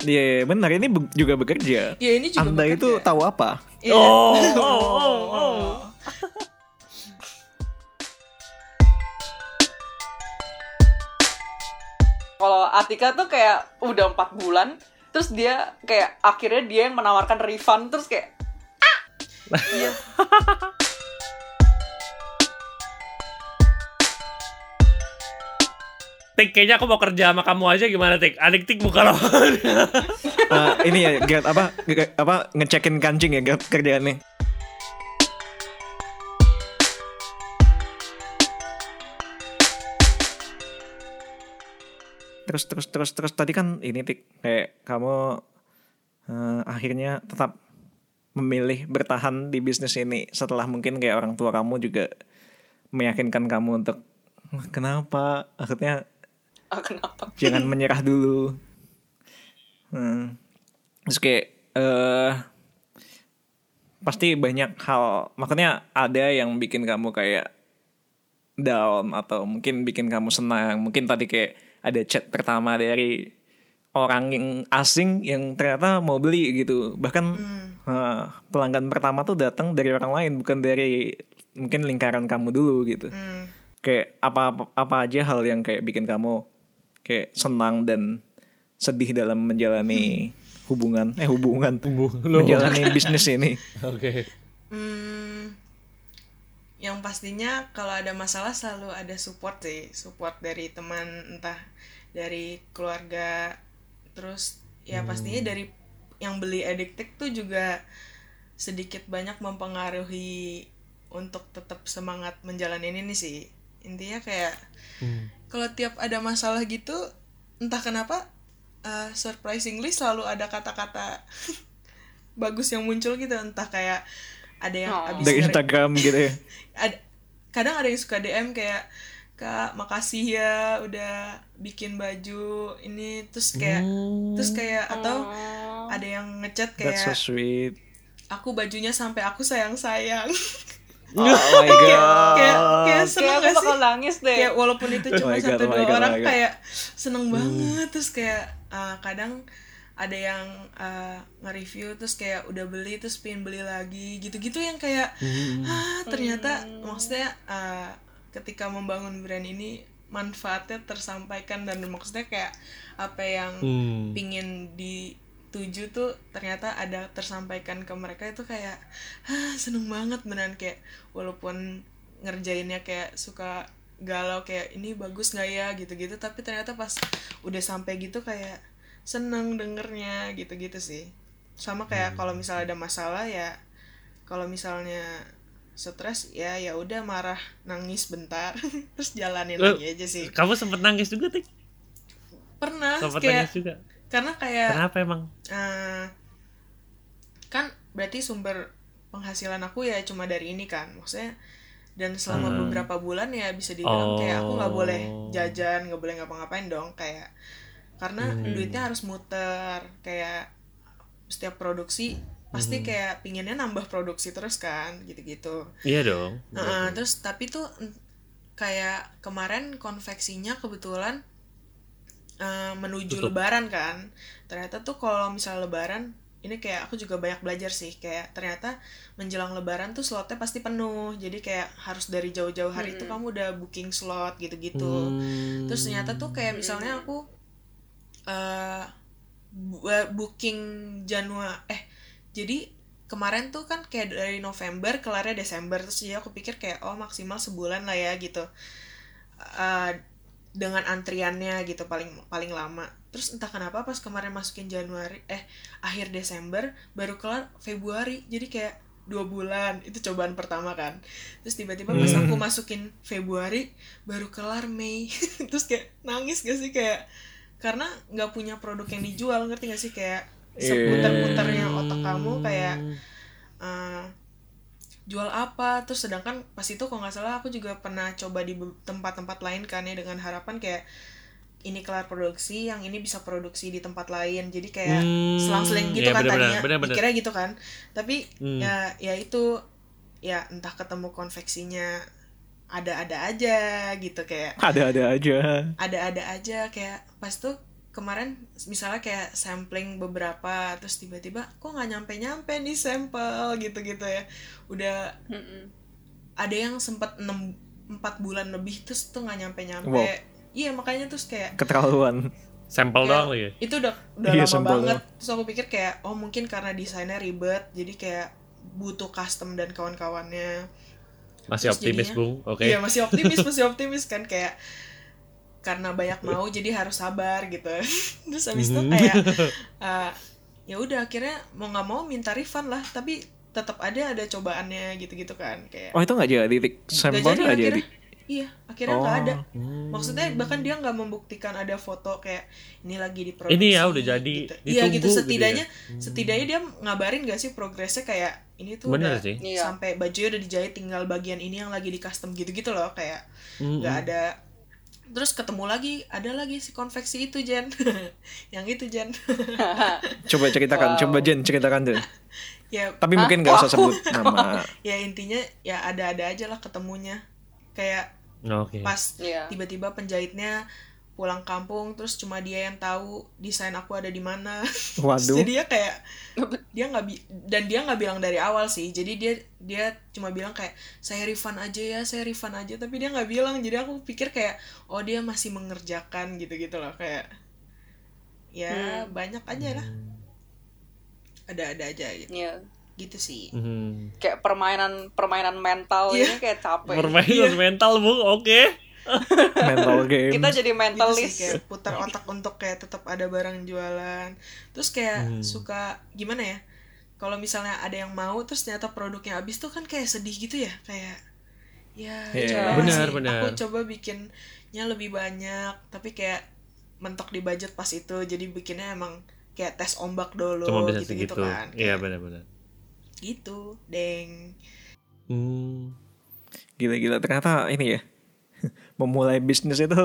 Iya benar ini be- juga bekerja. Ya, ini juga Anda bekerja. itu tahu apa? Iya. Oh, oh, oh, oh. Kalau Atika tuh kayak udah empat bulan, terus dia kayak akhirnya dia yang menawarkan refund, terus kayak ah, iya. Tik, kayaknya aku mau kerja sama kamu aja gimana Tik? Adik Tik buka lawan. Eh, ini ya Gert, apa apa ngecekin kancing ya Gert, kerjaannya. Terus terus terus terus tadi kan ini tik kayak kamu eh, akhirnya tetap memilih bertahan di bisnis ini setelah mungkin kayak orang tua kamu juga meyakinkan kamu untuk "Wah, kenapa akhirnya Ah, kenapa? jangan menyerah dulu. Hmm. Terus kayak eh pasti banyak hal, makanya ada yang bikin kamu kayak down atau mungkin bikin kamu senang. Mungkin tadi kayak ada chat pertama dari orang yang asing yang ternyata mau beli gitu. Bahkan eh, pelanggan pertama tuh datang dari orang lain bukan dari mungkin lingkaran kamu dulu gitu Hmm. kayak apa apa aja hal yang kayak bikin kamu kayak senang dan sedih dalam menjalani hubungan. Eh hubungan. Menjalani bisnis ini. Oke. Hmm, yang pastinya kalau ada masalah selalu ada support sih, support dari teman entah dari keluarga, terus ya pastinya dari yang beli Addictic tuh juga sedikit banyak mempengaruhi untuk tetap semangat menjalani ini sih. Intinya kayak kalau tiap ada masalah gitu, entah kenapa uh, surprisingly selalu ada kata-kata bagus yang muncul gitu. Entah kayak ada yang Oh. abis dari Instagram gitu ya? Ad- kadang ada yang suka DM kayak kak makasih ya udah bikin baju ini. Terus kayak terus kayak atau ada yang ngechat that's so kayak sweet. Aku bajunya sampai aku sayang sayang oh my god. kayak kayak Kayak seneng gak sih? nangis deh. kayak walaupun itu Oh cuma God, satu oh my dua God, orang oh kayak seneng banget. Terus kayak uh, kadang ada yang uh, nge-review terus kayak udah beli terus pengen beli lagi. Gitu-gitu yang kayak ah ternyata maksudnya uh, ketika membangun brand ini manfaatnya tersampaikan. Dan maksudnya kayak apa yang Hmm. pingin dituju tuh ternyata ada tersampaikan ke mereka itu kayak ah seneng banget beneran. Kayak walaupun ngerjainnya kayak suka galau kayak ini bagus nggak ya? gitu-gitu. Tapi ternyata pas udah sampai gitu kayak seneng dengernya gitu-gitu sih. Sama kayak kalau misalnya ada masalah ya kalau misalnya stres ya ya udah marah nangis bentar terus jalanin Lu- lagi aja sih. Kamu sempet nangis juga Tik? pernah Sempet kayak nangis juga. Karena kayak Kenapa emang? eh, kan berarti sumber penghasilan aku ya cuma dari ini kan maksudnya dan selama Hmm. beberapa bulan ya bisa dibilang kayak aku nggak boleh Oh. jajan nggak boleh ngapa-ngapain dong kayak karena Hmm. duitnya harus muter kayak setiap produksi pasti kayak pinginnya nambah produksi terus kan gitu-gitu Iya dong. Heeh, terus tapi tuh kayak kemarin konveksinya kebetulan eh, menuju Tutup. lebaran kan. Ternyata tuh kalau misalnya lebaran ini kayak aku juga banyak belajar sih kayak ternyata menjelang lebaran tuh slotnya pasti penuh. Jadi kayak harus dari jauh-jauh hari itu kamu udah booking slot gitu-gitu. Hmm. Terus ternyata tuh kayak misalnya aku eh bu- booking Januari eh jadi kemarin tuh kan kayak dari November kelarnya Desember terus jadi aku pikir kayak oh maksimal sebulan lah ya gitu Eh, dengan antriannya gitu paling paling lama. Terus entah kenapa pas kemarin masukin Januari eh akhir Desember baru kelar Februari. Jadi kayak dua bulan. Itu cobaan pertama kan. Terus tiba-tiba pas aku masukin Februari baru kelar Mei. Terus kayak nangis gak sih? Kayak karena nggak punya produk yang dijual. Ngerti gak sih? Kayak seputar-putarnya otak kamu kayak eh, jual apa? Terus sedangkan pas itu kalau nggak salah aku juga pernah coba di tempat-tempat lain kan ya dengan harapan kayak ini kelar produksi yang ini bisa produksi di tempat lain. Jadi kayak Hmm, selang-seling gitu ya kan bener-bener, tadinya. bener-bener. pikirnya gitu kan. Tapi Hmm. ya ya itu ya entah ketemu konveksinya ada-ada aja gitu kayak ada-ada aja. ada-ada aja kayak pas tuh kemarin misalnya kayak sampling beberapa terus tiba-tiba kok nggak nyampe-nyampe nih sampel gitu-gitu ya udah Mm-mm. ada yang sempat 6 4 bulan lebih terus tuh nggak nyampe-nyampe Wow. iya makanya terus kayak Keterlaluan. Sampel Kayak, doang lagi. itu udah udah Iya, lama banget doang. terus aku pikir kayak oh mungkin karena desainnya ribet jadi kayak butuh custom dan kawan-kawannya Masih Terus optimis, jadinya- Bung. Oke. iya masih optimis masih optimis kan kayak karena banyak mau jadi harus sabar gitu terus habis itu Mhm. kayak uh, ya udah akhirnya mau nggak mau minta refund lah tapi tetap ada ada cobaannya gitu-gitu kan kayak Oh itu nggak jadi, Tik. Nggak Sampelnya nggak jadi. akhirnya iya akhirnya nggak Oh. ada Hmm. maksudnya bahkan dia nggak membuktikan ada foto kayak ini lagi diproduksi Ini ya udah jadi, gitu. ditunggu iya gitu gitu ya. setidaknya setidaknya dia ngabarin gak sih progresnya kayak ini tuh Bener udah sih. Iya. sampai bajunya udah dijahit tinggal bagian ini yang lagi di custom gitu-gitu loh kayak nggak ada terus ketemu lagi ada lagi si konveksi itu Jen yang itu Jen Coba ceritakan, Wow. coba Jen ceritakan Jen. ya Tapi mungkin nggak usah sebut nama. ya intinya ya ada-ada aja lah ketemunya kayak Oke. pas Iya. tiba-tiba penjahitnya pulang kampung terus cuma dia yang tahu desain aku ada di mana Waduh. jadi dia kayak dia nggak bi- dan dia nggak bilang dari awal sih jadi dia dia cuma bilang kayak saya refund aja ya saya refund aja tapi dia nggak bilang jadi aku pikir kayak oh dia masih mengerjakan gitu gitu loh kayak ya banyak aja lah ada-ada aja gitu, Iya. gitu sih Mhm. Kayak permainan permainan mental Iya. ini kayak capek. Permainan mental, Bung. Oke. Mental game. Kita jadi gitu sih mentalis. kayak putar otak untuk kayak tetap ada barang jualan terus kayak Hmm. suka gimana ya kalau misalnya ada yang mau terus ternyata produknya habis tuh kan kayak sedih gitu ya kayak ya Iya. coba Benar, sih, benar. aku coba bikinnya lebih banyak tapi kayak mentok di budget pas itu jadi bikinnya emang kayak tes ombak dulu Cuma bisa gitu gitu kan Iya, benar-benar. gitu deng Hmm. Gila-gila ternyata ini ya. Memulai bisnis itu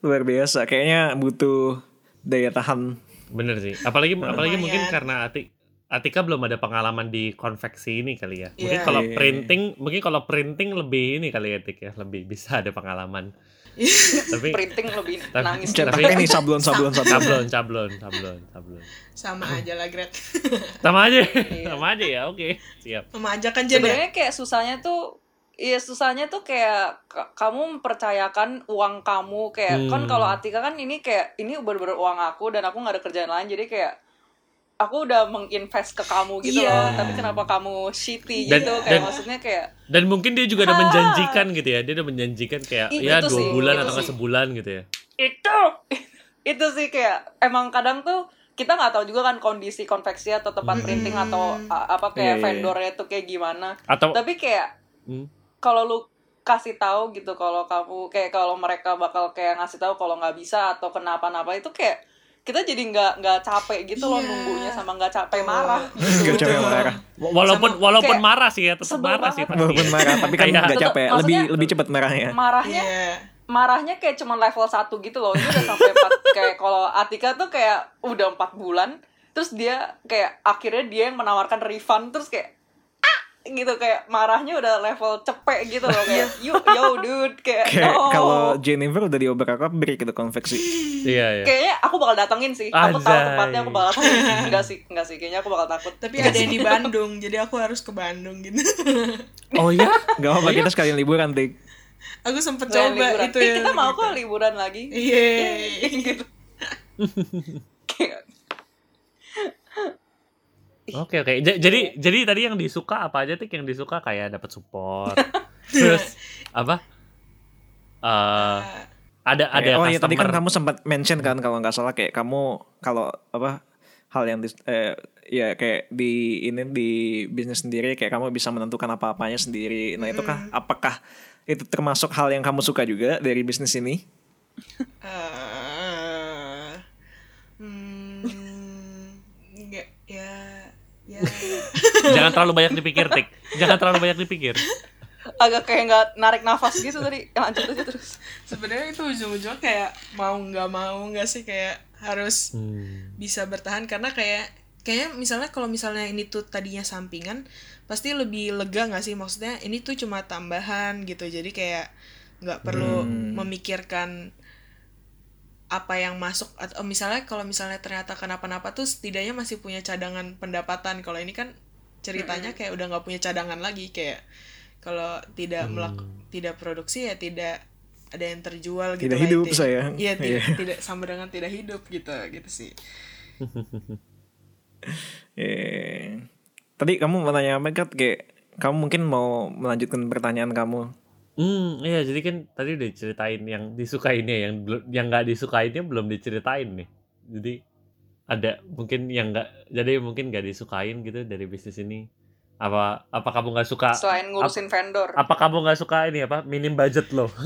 luar biasa. Kayaknya butuh daya tahan. Bener sih. Apalagi apalagi Lumayan. mungkin karena Atik Atika belum ada pengalaman di konveksi ini kali ya. Mungkin Iya. kalau Iya. printing, mungkin kalau printing lebih ini kali ya Atik ya, lebih bisa ada pengalaman. Tapi Printing lebih Tapi- nangis. Cara Tapi- ini sablon sablon sablon. sablon, sablon, sablon, sablon. sama aja lah Gret Sama aja, Iya. sama aja ya. Oke, siap. sama aja kan Jen ya Sebenarnya kayak susahnya tuh Iya susahnya tuh kayak ka- kamu mempercayakan uang kamu kayak kan Hmm. kalau Atika kan ini kayak ini bener-bener uang aku dan aku nggak ada kerjaan lain jadi kayak aku udah menginvest ke kamu gitu Iya. loh tapi kenapa kamu shitty Dan- gitu kayak dan- maksudnya kayak Dan mungkin dia juga udah Ah. menjanjikan gitu ya. Dia udah menjanjikan kayak ya itu dua sih, bulan atau nggak sebulan gitu ya. itu itu sih kayak emang kadang tuh kita nggak tahu juga kan kondisi konveksi atau tempat Hmm. printing atau a- apa kayak Iya, iya, iya. vendornya tuh kayak gimana Atau tapi kayak Hmm. Kalau lu kasih tahu gitu kalau kamu kayak kalau mereka bakal kayak ngasih tahu kalau nggak bisa atau kenapa-napa itu kayak kita jadi nggak nggak capek gitu loh Iya. nunggunya sama nggak capek marah Gak capek marah. walaupun Sama- walaupun kayak marah sih ya, tetap marah sih banget. pasti. Walaupun marah, tapi kan Kayak- nggak capek. Lebih lebih cepat marahnya. marahnya Iya. marahnya kayak cuman level 1 gitu loh ini udah sampai 4 kayak kalau Atika tuh kayak udah empat bulan terus dia kayak akhirnya dia yang menawarkan refund terus kayak gitu kayak marahnya udah level cepek gitu loh kayak yo yo dude kayak Kayak no kalau Jennifer udah diobrak abrik gitu konveksi. Iya, iya. kayaknya aku bakal datengin sih aku tahu tempatnya aku bakal datengin enggak sih enggak sih kayaknya aku bakal takut tapi ada yang di Bandung jadi aku harus ke Bandung gitu Oh iya? Gak apa-apa kita sekalian liburan tik. aku sempet Sekalian coba liburan. itu Eh, ya kita mau gitu. kok liburan lagi iya gitu Kayak- Oke oke. Ja- Jadi jadi tadi yang disuka apa aja tik yang disuka kayak dapat support. Terus apa? Eh ada ada oh iya tadi kan customer. kamu sempat mention kan kalau nggak salah kayak kamu kalau apa hal yang dis- eh, ya kayak di ini di bisnis sendiri kayak kamu bisa menentukan apa-apanya sendiri. Nah, itu kah apakah itu termasuk hal yang kamu suka juga dari bisnis ini? Eh, hmm, enggak ya ya Jangan terlalu banyak dipikir tik. Jangan terlalu banyak dipikir. agak kayak nggak narik nafas gitu tadi lanjut aja terus sebenarnya itu ujung-ujungnya kayak mau nggak mau nggak sih kayak harus Hmm. bisa bertahan karena kayak kayak misalnya kalau misalnya ini tuh tadinya sampingan pasti lebih lega nggak sih maksudnya ini tuh cuma tambahan gitu jadi kayak nggak perlu Hmm. memikirkan apa yang masuk atau misalnya kalau misalnya ternyata kenapa-napa tuh setidaknya masih punya cadangan pendapatan kalau ini kan ceritanya kayak udah nggak punya cadangan lagi kayak kalau tidak melak tidak produksi ya tidak ada yang terjual gitu Tidak lah hidup, sayang. iya tidak, Iya. tidak sama dengan tidak hidup gitu gitu sih Eh, Tadi kamu mau tanya apa Kat? Kayak kamu mungkin mau melanjutkan pertanyaan kamu. Hmm, iya jadi kan tadi udah ceritain yang disukainnya, yang belum yang nggak disukainnya belum diceritain nih. Jadi ada mungkin yang nggak, jadi mungkin nggak disukain gitu dari bisnis ini. Apa apa kamu nggak suka? Selain ngurusin vendor. Apa kamu nggak suka ini apa minim budget lo?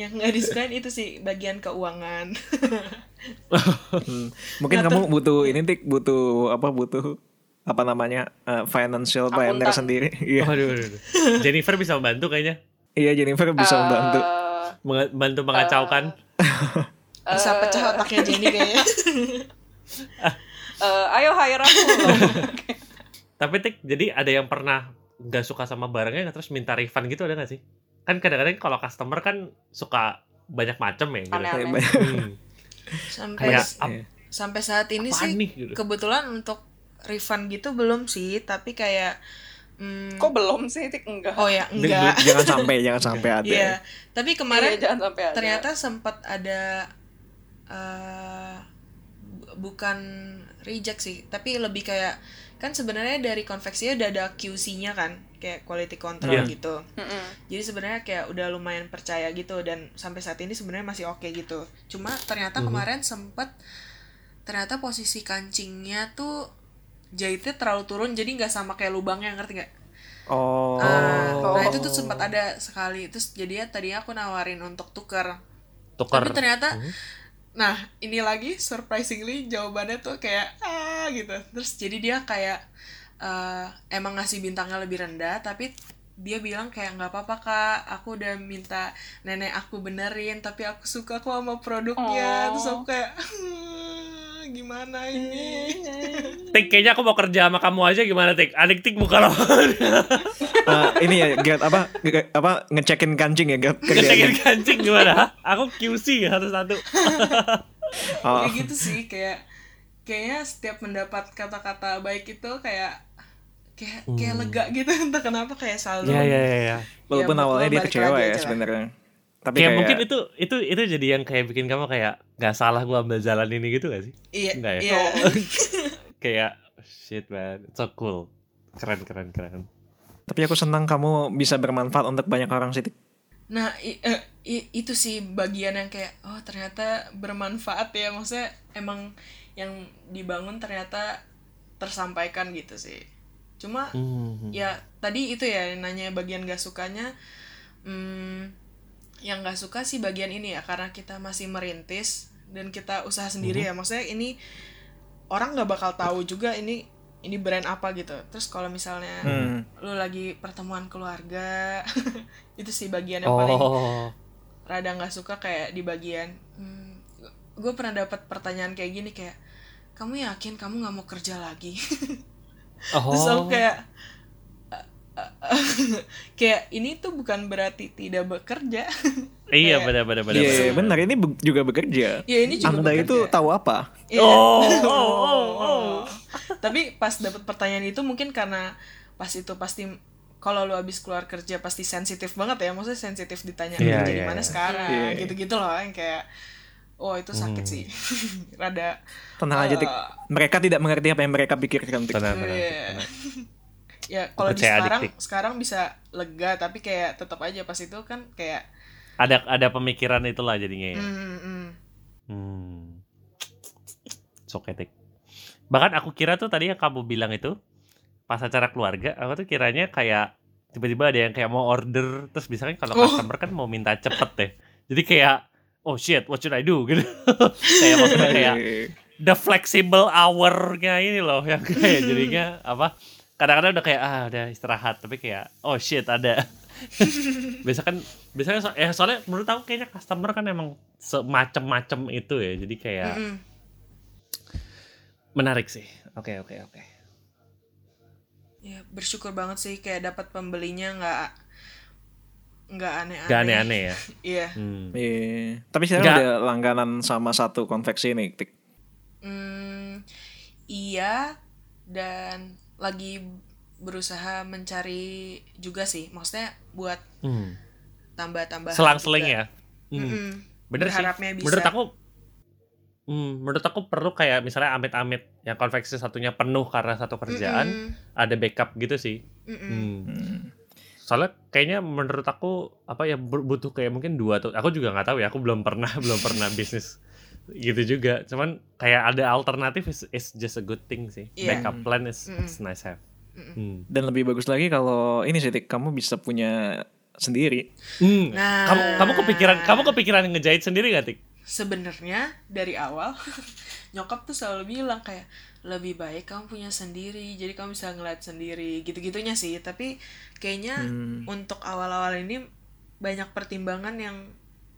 yang nggak disukain itu sih bagian keuangan Mungkin kamu butuh ini tik butuh apa butuh apa namanya eh, financial planner Akuntan. sendiri. Iya. Waduh, waduh, waduh. Jennifer bisa membantu kayaknya. Iya Jennifer bisa membantu. Eh, Menga- Bantu mengacaukan. bisa Eh. pecah otaknya Jenny kayaknya eh, ayo hire aku. Tapi tik, jadi ada yang pernah nggak suka sama barangnya nggak terus minta refund gitu ada nggak sih? Kan kadang-kadang kalau customer kan suka banyak macam ya gitu. Aneh-aneh. Hmm. sampai Kayak sampai saat ini apaan sih nih gitu. kebetulan untuk refund gitu belum sih tapi kayak hmm, Kok belum sih, Tik? Enggak. oh ya enggak jangan sampai jangan sampai ada. Iya, tapi kemarin Iya, jangan sampai ada. ternyata sempat ada bu- bukan reject sih, tapi lebih kayak kan sebenarnya dari konveksinya udah ada QC-nya kan, kayak quality control Iya. gitu. Mm-mm. Jadi sebenarnya kayak udah lumayan percaya gitu dan sampai saat ini sebenarnya masih oke gitu. Cuma ternyata kemarin sempat ternyata posisi kancingnya tuh jahitnya terlalu turun jadi nggak sama kayak lubangnya ngerti nggak? Oh. Oh. Nah itu tuh sempat ada sekali terus jadinya tadinya aku nawarin untuk tuker. Tukar. Tapi ternyata Hmm. Nah, ini lagi surprisingly jawabannya tuh kayak ah gitu. Terus jadi dia kayak eh, emang ngasih bintangnya lebih rendah, tapi dia bilang kayak nggak apa-apa kak, aku udah minta nenek aku benerin, tapi aku suka kok sama produknya. Oh. Terus aku kayak "Hmm, gimana ini? Tik, kayaknya aku mau kerja sama kamu aja gimana Tik? Adik Tik muka lo. Eh, ini ya Gat apa apa ngecekin kancing ya Gat Ngecekin kancing gimana? Aku QC satu-satu. Oh. Kayak gitu sih, kayak kayaknya setiap mendapat kata-kata baik itu kayak kayak kayak lega gitu entah kenapa kayak selalu Iya, iya, iya. ya. Walaupun Ya, awalnya dia kecewa ya sebenarnya. Tapi Kayak kayak, mungkin itu itu itu jadi yang kayak bikin kamu kayak nggak salah gua ambil jalan ini gitu gak sih? Iya, Enggak ya? iya. Kayak shit man, so cool. Keren keren keren. tapi aku senang kamu bisa bermanfaat untuk banyak orang sih. Nah, i- i- itu sih bagian yang kayak oh ternyata bermanfaat ya. Maksudnya emang yang dibangun ternyata tersampaikan gitu sih. Cuma Hmm. ya tadi itu ya nanya bagian gak sukanya hmm, yang gak suka sih bagian ini ya karena kita masih merintis dan kita usaha sendiri ya maksudnya ini orang nggak bakal tahu juga ini ini brand apa gitu terus kalau misalnya Hmm. lu lagi pertemuan keluarga itu sih bagian yang paling Oh. rada nggak suka kayak di bagian gue pernah dapat pertanyaan kayak gini kayak kamu yakin kamu nggak mau kerja lagi Oh. terus aku kayak kayak ini tuh bukan berarti tidak bekerja Iya benar benar benar. Iya, benar. ini be- juga bekerja. ya ini juga Anda bekerja. itu tahu apa? Iya. Oh, oh, oh, oh. tapi pas dapat pertanyaan itu mungkin karena pas itu pasti kalau lu habis keluar kerja pasti sensitif banget ya maksudnya sensitif ditanya Iya, kerja di iya, mana iya. sekarang Iya. gitu-gitu loh yang kayak oh itu sakit Hmm. sih rada Tenang aja, Tik. Eh. Mereka tidak mengerti apa yang mereka pikirkan, Tik. Benar benar. Ya kalau di sekarang adik-adik. sekarang bisa lega tapi kayak tetap aja pas itu kan kayak Ada ada pemikiran itulah jadinya ya. mm, mm. Hmm. Soketik. Bahkan aku kira tuh tadi yang kamu bilang itu pas acara keluarga, aku tuh kiranya kayak tiba-tiba ada yang kayak mau order terus biasanya kalau Oh. customer kan mau minta cepet deh. Jadi kayak oh shit, what should I do gitu. kayak maksudnya kayak the flexible hour-nya ini loh yang kayak jadinya apa? Kadang-kadang udah kayak ah udah istirahat tapi kayak oh shit ada. biasa kan biasanya so, ya soalnya menurut aku kayaknya customer kan emang semacam-macam itu ya. Jadi kayak Mm-mm. menarik sih. Oke oke oke. ya bersyukur banget sih kayak dapat pembelinya nggak nggak aneh-aneh Gak aneh-aneh ya. iya Hmm. Iya. Tapi sekarang Nggak. udah langganan sama satu konveksi nih, Tik. Hmm, iya dan lagi berusaha mencari juga sih maksudnya buat Hmm. tambah-tambah Selang-seling ya. Hmm. Mm-mm. Bener sih. Berharapnya bisa. Menurut aku Hmm, menurut aku perlu kayak misalnya amit-amit yang konveksi satunya penuh karena satu kerjaan, Mm-mm. ada backup gitu sih. Mm-mm. Hmm. Hmm. Soalnya kayaknya menurut aku apa ya butuh kayak mungkin dua tuh. Aku juga nggak tahu ya. Aku belum pernah belum pernah bisnis gitu juga. Cuman kayak ada alternatif is, is just a good thing sih. Iya. Backup plan is Mm-mm. it's nice have. Hmm. Dan lebih bagus lagi kalau ini sih, kamu bisa punya sendiri. Hmm. Nah. Kamu kamu kepikiran kamu kepikiran ngejahit sendiri gak tik? Sebenarnya dari awal nyokap tuh selalu bilang kayak lebih baik kamu punya sendiri jadi kamu bisa ngeliat sendiri gitu-gitunya sih tapi kayaknya Hmm. untuk awal-awal ini banyak pertimbangan yang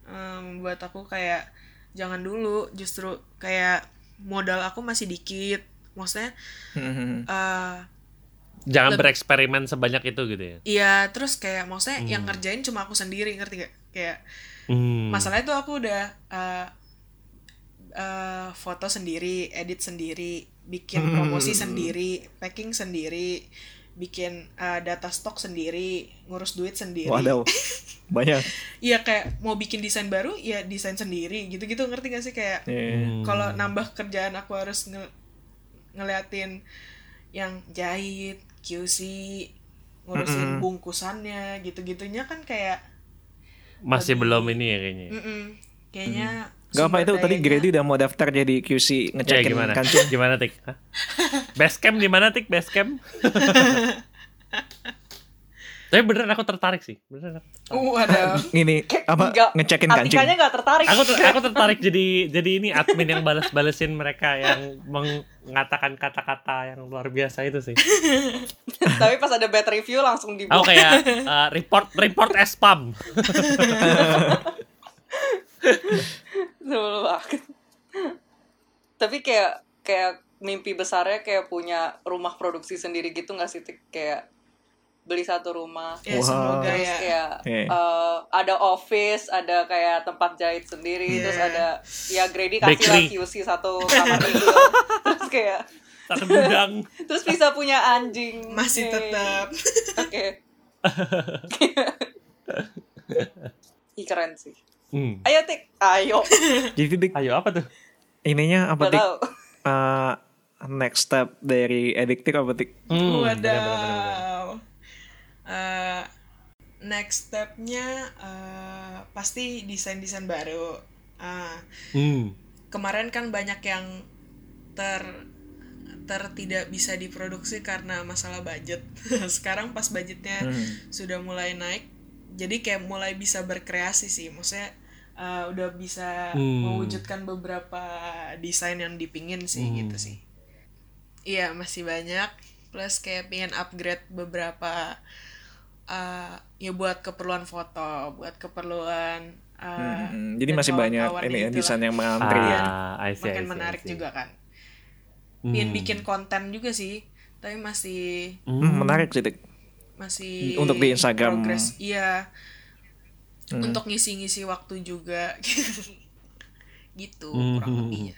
membuat aku kayak jangan dulu justru kayak modal aku masih dikit maksudnya Hmm. eh Jangan Lebih- bereksperimen sebanyak itu gitu ya. iya terus kayak maksudnya yang Hmm. ngerjain cuma aku sendiri ngerti gak kayak Hmm. masalahnya tuh aku udah uh, uh, foto sendiri edit sendiri bikin promosi sendiri packing sendiri bikin uh, data stok sendiri ngurus duit sendiri Waduh. Banyak. iya kayak mau bikin desain baru ya desain sendiri gitu-gitu ngerti gak sih kayak. Hmm. kalau nambah kerjaan aku harus nge- ngeliatin yang jahit QC ngurusin Mm-mm. bungkusannya gitu-gitunya kan kayak masih lebih- belum ini ya kayaknya. Mm-mm. Kayaknya Gak apa itu tadi Grady udah mau daftar jadi QC Ya ngecekin gimana? kancing. Gimana tik? Hah? Basecamp di mana tik? Basecamp? Tapi beneran aku tertarik sih. Beneran. aku tertarik. Uh, ada. Ini apa Nggak, ngecekin kancing. Atikanya nggak tertarik. Aku ter- aku tertarik jadi jadi ini admin yang balas-balesin mereka yang mengatakan kata-kata yang luar biasa itu sih. Tapi pas ada bad review langsung Aku dibuang. kayak uh, report report spam. Sebel banget. Tapi kayak kayak mimpi besarnya kayak punya rumah produksi sendiri gitu nggak sih? Kayak beli satu rumah. Ya Wow. semoga Terus ya. kayak Iya. eh, ada office, ada kayak tempat jahit sendiri, Iya. terus ada ya Grady kasih lah. QC satu kamar tidur. terus kayak Satu gudang. terus bisa punya anjing. Masih Yeay. tetap. Oke. Ih keren sih. Hmm. Ayo Tik, ayo. Jadi Tik, Ayo apa tuh? ininya apa Tik? Eh, next step dari Ediktik apa Tik? Hmm, Wadaw. bener-bener. Eh, next stepnya eh, pasti desain-desain baru. Ah, Hmm. kemarin kan banyak yang ter ter tidak bisa diproduksi karena masalah budget. Sekarang pas budgetnya Hmm. sudah mulai naik, jadi kayak mulai bisa berkreasi sih. Maksudnya uh, udah bisa Hmm. mewujudkan beberapa desain yang dipingin sih Hmm. gitu sih. Iya masih banyak. Plus kayak pengen upgrade beberapa uh, ya buat keperluan foto, buat keperluan uh, Hmm, Jadi masih banyak ini ya desain yang mengantri ya. Ah, I see, I makin see, I menarik see. juga kan. Pengen Hmm. bikin konten juga sih, tapi masih Hmm, menarik sih. Masih Untuk di Instagram. progress. Iya. Hmm. Untuk ngisi-ngisi waktu juga. gitu Hmm. kurang lebihnya.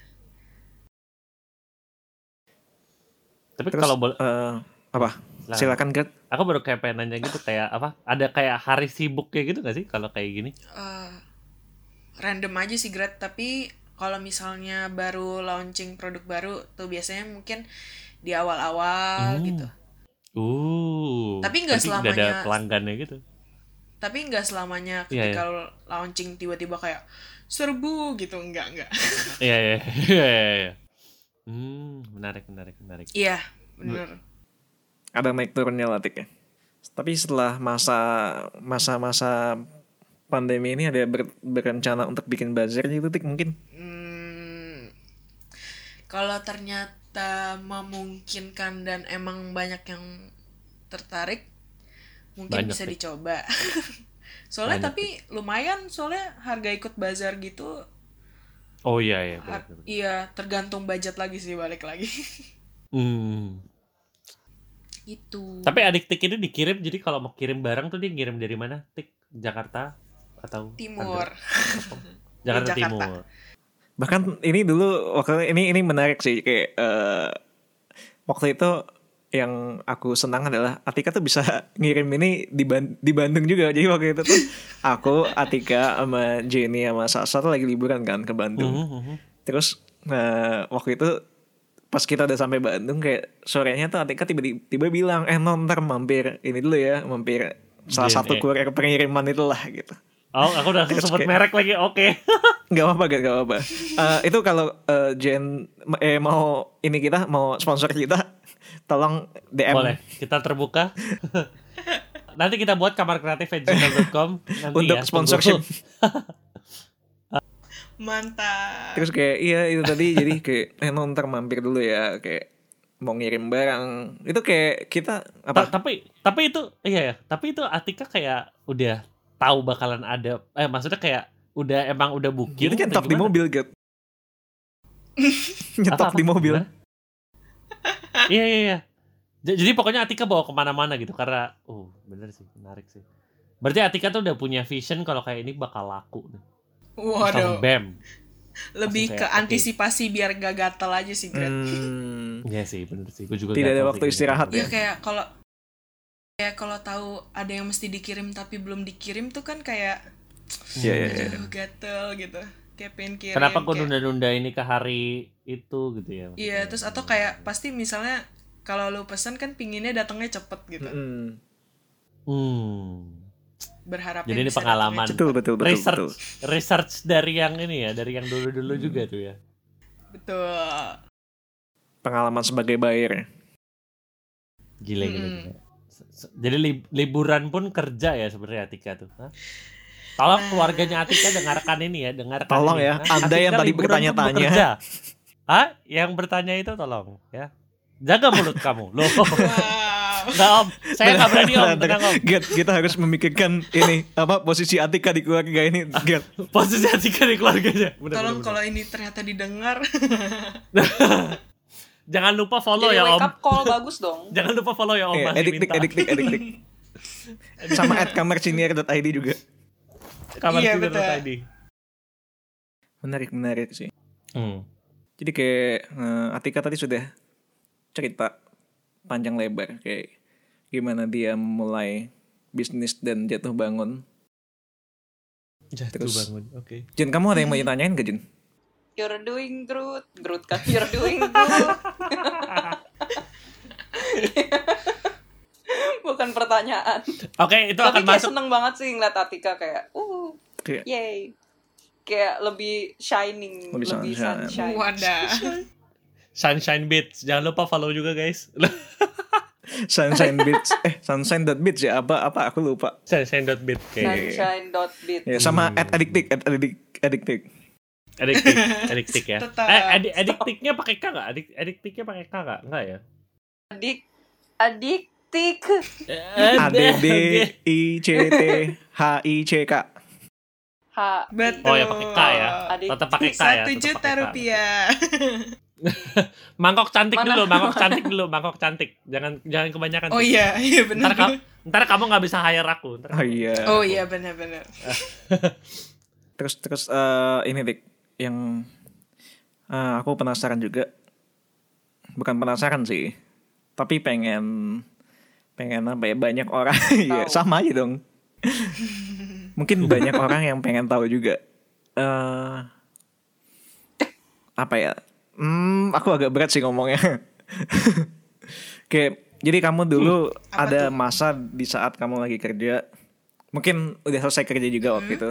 Tapi Terus, kalau boleh, eh, apa? Lah. Silakan Gret. aku baru kayak pengen nanya gitu kayak apa? Ada kayak hari sibuk kayak gitu gak sih kalau kayak gini? Eh, random aja sih Gret, tapi kalau misalnya baru launching produk baru tuh biasanya mungkin di awal-awal Hmm. gitu. Uh. Tapi nggak udah ada selamanya- pelanggannya gitu. Tapi nggak selamanya Iya, ketika launching tiba-tiba kayak serbu gitu, enggak enggak. Iya iya iya iya, iya. Hmm, menarik menarik menarik. Iya, bener. Ada naik turunnya lah Tik ya. Tapi setelah masa masa-masa pandemi ini ada ber- berencana untuk bikin bazar gitu Tik mungkin. Hmm, kalau ternyata memungkinkan dan emang banyak yang tertarik, mungkin Banyak bisa ya. dicoba. soalnya Banyak tapi lumayan, soalnya harga ikut bazar gitu, Oh iya iya. benar, benar. iya tergantung budget lagi sih balik lagi. Hmm. gitu. Tapi adik tik ini dikirim jadi kalau mau kirim barang tuh dia ngirim dari mana? Tik Jakarta atau Timur. Jakarta, Jakarta. Timur. Bahkan ini dulu waktu ini ini menarik sih kayak eh, waktu itu yang aku senang adalah Atika tuh bisa ngirim ini di, Ban- di Bandung juga jadi waktu itu tuh aku Atika sama Jenny sama Sasa tuh lagi liburan kan ke Bandung Mhm, mhm. terus eh, waktu itu pas kita udah sampai Bandung kayak sorenya tuh Atika tiba-tiba bilang eh non ntar mampir ini dulu ya mampir salah JNE. satu kurir pengiriman itulah gitu Oh, aku udah sebut merek lagi. Oke. nggak apa-apa gak, apa-apa Eh, itu kalau eh, Jen eh mau ini kita mau sponsor kita tolong DM Boleh. Kita terbuka. Nanti kita buat kamar kreatif gmail.com untuk ya, sponsorship Mantap. terus kayak iya itu tadi jadi kayak eh non ntar mampir dulu ya kayak mau ngirim barang itu kayak kita Ta- apa tapi tapi itu iya ya tapi itu Atika kayak udah tahu bakalan ada eh maksudnya kayak udah emang udah booking Jadi nyetok di mobil gitu. nyetok di mobil. Iya iya iya jadi pokoknya Atika bawa ke mana-mana gitu karena oh bener sih menarik sih berarti Atika tuh udah punya vision kalau kayak ini bakal laku nih Waduh. Bam Lebih ke antisipasi biar gak gatel aja sih. Hmm, Iya sih bener sih gue juga Tidak ada waktu sih, istirahat. Ya kayak kalau kayak kalau tahu ada yang mesti dikirim tapi belum dikirim tuh kan kayak Iya, iya, iya. aduh gatel gitu. Kayak pengen kirim. kenapa gue kayak- nunda-nunda ini ke hari itu gitu ya Iya, terus atau kayak pasti misalnya kalau lu pesan kan pinginnya datangnya cepet gitu. Hmm. hmm. Berharapnya Jadi ini pengalaman. Betul betul betul betul. research research dari yang ini ya dari yang dulu-dulu juga tuh ya. Betul. Pengalaman sebagai buyer. gila gila, Mm-mm. gila. Jadi lib- liburan pun kerja ya sebenarnya Atika tuh Hah? tolong Nah. keluarganya Atika dengarkan ini ya dengarkan Tolong ini. ya, Hah? Anda yang Atika tadi liburan pun bertanya-tanya. Hah? yang bertanya itu tolong ya jaga mulut kamu loh Wow. Nggak om saya nggak berani om tenang om Get, kita harus memikirkan ini apa posisi Atika di keluarga ini. Get. posisi Atika di keluarganya Bener, Tolong bener, kalau ini ternyata didengar. jangan lupa follow Jadi ya wake om up call bagus dong. jangan lupa follow ya om Eh, masih edik tik, minta. edik tik, edik tik. Sama at kamarcinier.id juga. kamar Iya, Menarik menarik sih. hmm. Jadi kayak eh, Atika tadi sudah cerita panjang lebar kayak gimana dia mulai bisnis dan jatuh bangun. jatuh Terus- bangun oke Jun, kamu ada yang mau ditanyain gak Jun? You're doing Groot. Groot kan. You're doing Groot. Bukan pertanyaan. Oke, itu Tapi akan kayak masuk. seneng banget sih ngeliat Atika kayak, uh, Kayak yay. Kayak lebih shining, Lebih lebih, sunshine. sunshine. Wadah. Sunshine Beats. Jangan lupa follow juga guys. Sunshine Beats. Eh, Sunshine.beats ya apa apa aku lupa. Sunshine.beat. Oke. Sunshine.bit. Ya sama at addictic at addict addictic. Ediktik, ediktik ya. Tetap. Eh, edi- ediktiknya pakai K nggak? Adik, ediktiknya pakai K nggak? Enggak ya? Adik, adiktik. A D D I C T H I C K. H. Betul. Oh ya pakai K ya. Adik. Tetap pakai K ya. Satu tetap juta pakai K. rupiah. Mangkok cantik Mana? dulu, mangkok cantik dulu, mangkok cantik. Jangan jangan kebanyakan. Oh iya, iya benar. Ntar, kamu, ntar kamu nggak bisa hire aku. Ntar Oh iya. Oh iya benar-benar. Terus terus eh, ini dik yang eh, aku penasaran juga. Bukan penasaran sih. Tapi pengen pengen apa ya banyak orang ya sama aja dong. Mungkin banyak orang yang pengen tahu juga. eh apa ya? Hmm, aku agak berat sih ngomongnya. Kayak jadi kamu dulu apa ada tuh? masa di saat kamu lagi kerja, mungkin udah selesai kerja juga waktu itu.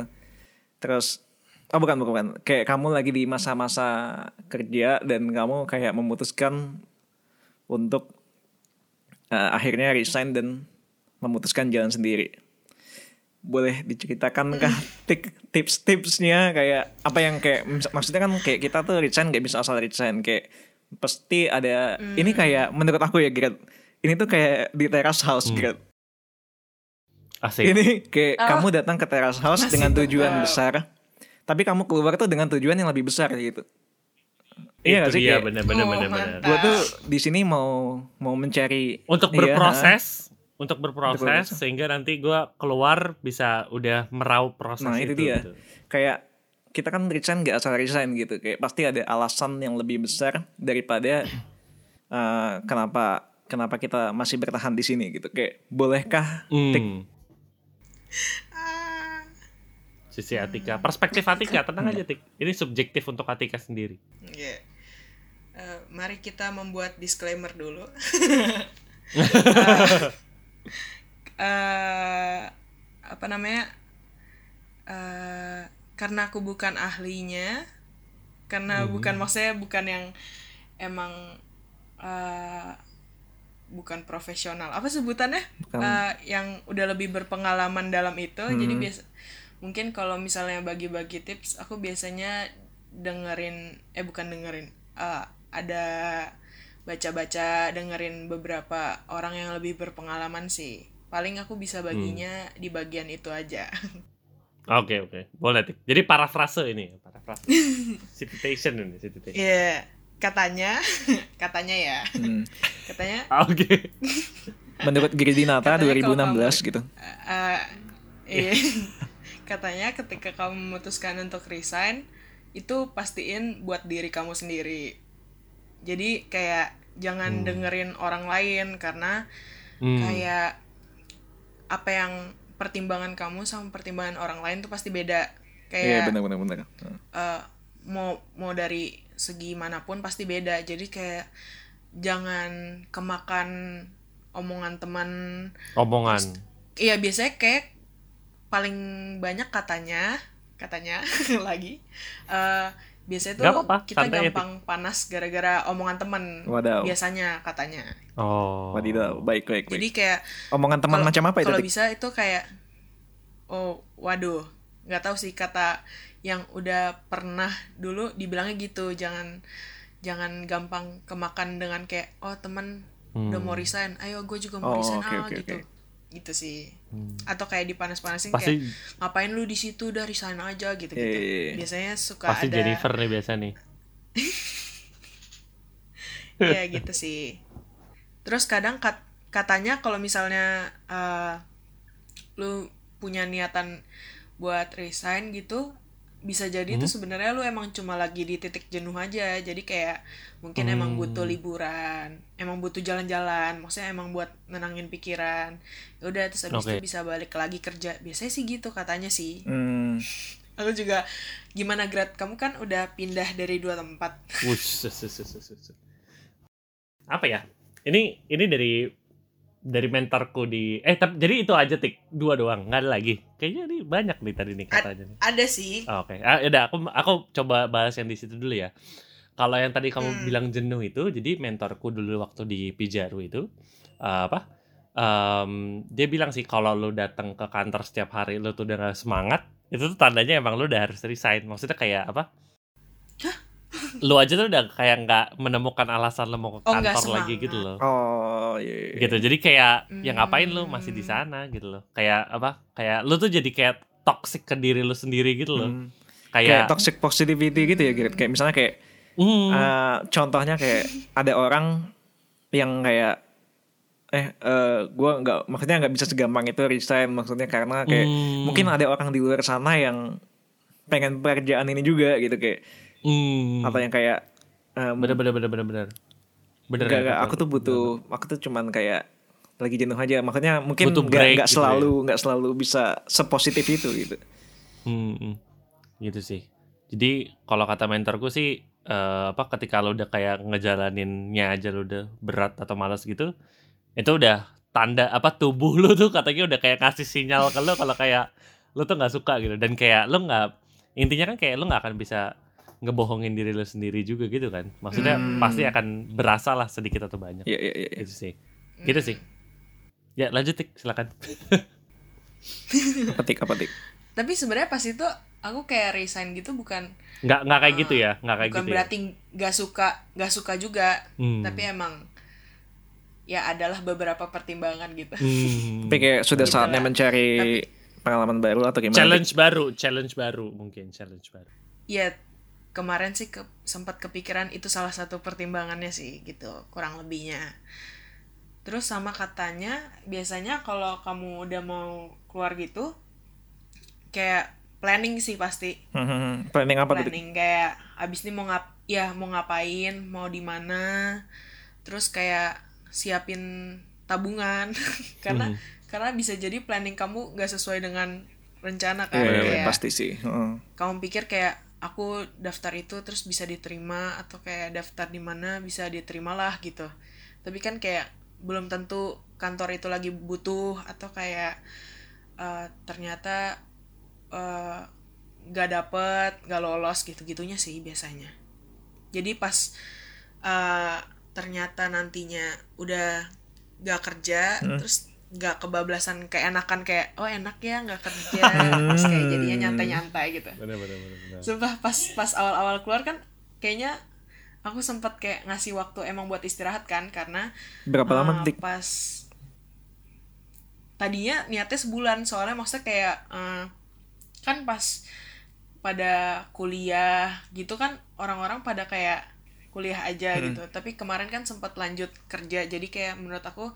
Terus oh bukan bukan, bukan. kayak kamu lagi di masa-masa kerja dan kamu kayak memutuskan untuk eh, akhirnya resign dan memutuskan jalan sendiri. Boleh diceritakan kah tik- tips-tipsnya kayak apa yang kayak maksudnya kan kayak kita tuh resign gak bisa asal resign kayak pasti ada ini kayak menurut aku ya Gret ini tuh kayak di terrace house Hmm. Gret Asik. ini kayak Oh. kamu datang ke terrace house Masih dengan tujuan tetap. besar tapi kamu keluar tuh dengan tujuan yang lebih besar gitu iya Itu gak sih dia kayak bener bener Oh, bener bener. mantap. gue tuh di sini mau mau mencari Untuk Iya, berproses untuk Untuk berproses berproses. sehingga nanti gua keluar bisa udah meraup proses Nah, itu dia. gitu. kayak kita kan resign nggak asal resign gitu kayak pasti ada alasan yang lebih besar daripada eh, kenapa kenapa kita masih bertahan di sini gitu kayak bolehkah Hmm. Sisi Atika, perspektif Atika, tenang aja Tik. Ini subjektif untuk Atika sendiri. iya. Eh, mari kita membuat disclaimer dulu. Eh, apa namanya? Eh, karena aku bukan ahlinya, karena bukan maksudnya bukan yang emang eh, bukan profesional. Apa sebutannya? Bukan. Eh, yang udah lebih berpengalaman dalam itu. Jadi biasa mungkin kalau misalnya bagi-bagi tips, aku biasanya dengerin eh bukan dengerin eh, ada baca-baca dengerin beberapa orang yang lebih berpengalaman sih paling aku bisa baginya di bagian itu aja Oke oke, boleh Tik. Jadi parafrase ini, parafrase. citation ini, citation. Iya, katanya katanya ya hmm, katanya Oke. menurut Giridinata Katanya kalau 2016 gitu eh, iya. Katanya ketika kamu memutuskan untuk resign itu pastiin buat diri kamu sendiri. Jadi kayak jangan dengerin orang lain karena Hmm. kayak apa yang pertimbangan kamu sama pertimbangan orang lain tuh pasti beda. Kayak benar benar benar. Eh, mau mau dari segi mana pun pasti beda. Jadi kayak jangan kemakan omongan teman. Omongan. iya biasanya kayak paling banyak katanya katanya lagi eh biasanya tuh kita santai gampang panas gara-gara omongan teman Wadaw. biasanya katanya Oh. wadidaw baik baik, jadi baik. kayak omongan teman macam apa itu kalau bisa itu kayak oh waduh nggak tahu sih kata yang udah pernah dulu dibilangnya gitu jangan jangan gampang kemakan dengan kayak oh teman udah mau resign ayo gue juga mau Hmm. Oh, resign oke, ah oke, gitu oke. Gitu sih. Atau kayak dipanas-panasin Pasti kayak ngapain lu di situ? Udah resign aja gitu gitu Iya, iya, iya. biasanya suka pasti ada Jennifer nih biasa nih. ya gitu sih. Terus kadang kat- katanya kalau misalnya eh, lu punya niatan buat resign gitu bisa jadi Hmm? tuh sebenarnya lu emang cuma lagi di titik jenuh aja jadi kayak mungkin emang Hmm. butuh liburan emang butuh jalan-jalan maksudnya emang buat nenangin pikiran Ya udah terus habis Oke. itu bisa balik lagi kerja biasanya sih gitu katanya sih Hmm, aku juga gimana grad kamu kan udah pindah dari dua tempat Wush. Apa ya? Ini ini dari dari mentorku di eh tapi jadi itu aja tik dua doang nggak ada lagi kayaknya ini banyak nih tadi nih katanya nih. ada sih Oh, Oke, ah, yaudah aku aku coba bahas yang di situ dulu ya. Kalau yang tadi kamu Hmm. bilang jenuh itu, jadi mentorku dulu waktu di Pijaru itu eh, apa? Em, dia bilang sih kalau lu datang ke kantor setiap hari lu tuh udah gak semangat, itu tuh tandanya emang lu udah harus resign. Maksudnya kayak apa? Lu aja tuh udah kayak nggak menemukan alasan lu mau ke Oh, kantor lagi semangat. gitu loh. oh iya, iya. Gitu. Jadi kayak ya ngapain lu Hmm. masih di sana gitu loh. Kayak apa? Kayak lu tuh jadi kayak toxic ke diri lu sendiri gitu loh. Hmm. kayak Kayak, toxic positivity gitu ya Girit kayak misalnya kayak Hmm. eh, contohnya kayak ada orang yang kayak eh eh gue nggak maksudnya nggak bisa segampang itu resign maksudnya karena kayak Hmm. mungkin ada orang di luar sana yang pengen pekerjaan ini juga gitu kayak Hmm. atau yang kayak em, bener bener bener bener bener bener nggak- ya, betul. aku tuh butuh aku tuh cuman kayak lagi jenuh aja makanya mungkin Butuh break nggak gitu ya. selalu nggak selalu bisa sepositif itu gitu Hmm, gitu sih jadi kalau kata mentorku sih eh, apa ketika lo udah kayak ngejalaninnya aja lo udah berat atau malas gitu itu udah tanda apa tubuh lo tuh katanya udah kayak kasih sinyal ke lo kalau kayak lo tuh nggak suka gitu dan kayak lo nggak intinya kan kayak lo nggak akan bisa ngebohongin diri lo sendiri juga gitu kan maksudnya Hmm. pasti akan berasa lah sedikit atau banyak Iya iya iya. iya. gitu sih gitu sih ya lanjut Tik, silakan Petik apa tik? tapi sebenarnya pas itu aku kayak resign gitu bukan nggak nggak kayak gitu ya nggak kayak bukan gitu ya. berarti nggak suka nggak suka juga Hmm. tapi emang ya adalah beberapa pertimbangan gitu Hmm. Tapi kayak sudah Gitu saatnya lah. mencari pengalaman baru atau gimana? Tik? challenge baru, challenge baru mungkin challenge baru. ya kemarin sih ke, sempat kepikiran itu salah satu pertimbangannya sih gitu kurang lebihnya terus sama katanya biasanya kalau kamu udah mau keluar gitu kayak planning sih pasti Hmm, planning apa tuh? planning kayak abis ini mau ngap ya mau ngapain mau di mana terus kayak siapin tabungan karena Hmm. karena bisa jadi planning kamu gak sesuai dengan rencana kan Iya, iya, kayak pasti sih. Heeh. kamu pikir kayak aku daftar itu terus bisa diterima atau kayak daftar di mana bisa diterima lah gitu. Tapi kan kayak belum tentu kantor itu lagi butuh atau kayak eh, ternyata eh, nggak dapet nggak lolos gitu gitunya sih biasanya. Jadi pas eh, ternyata nantinya udah nggak kerja terus nggak kebablasan keenakan kayak oh enak ya nggak kerja terus kayak jadinya nyantai-nyantai gitu Bener bener bener. bener. Sumpah pas pas awal-awal keluar kan kayaknya aku sempat kayak ngasih waktu emang buat istirahat kan karena Berapa lama Dik? pas tadinya niatnya sebulan soalnya maksudnya kayak eh, kan pas pada kuliah gitu kan orang-orang pada kayak kuliah aja Hmm. gitu tapi kemarin kan sempat lanjut kerja jadi kayak menurut aku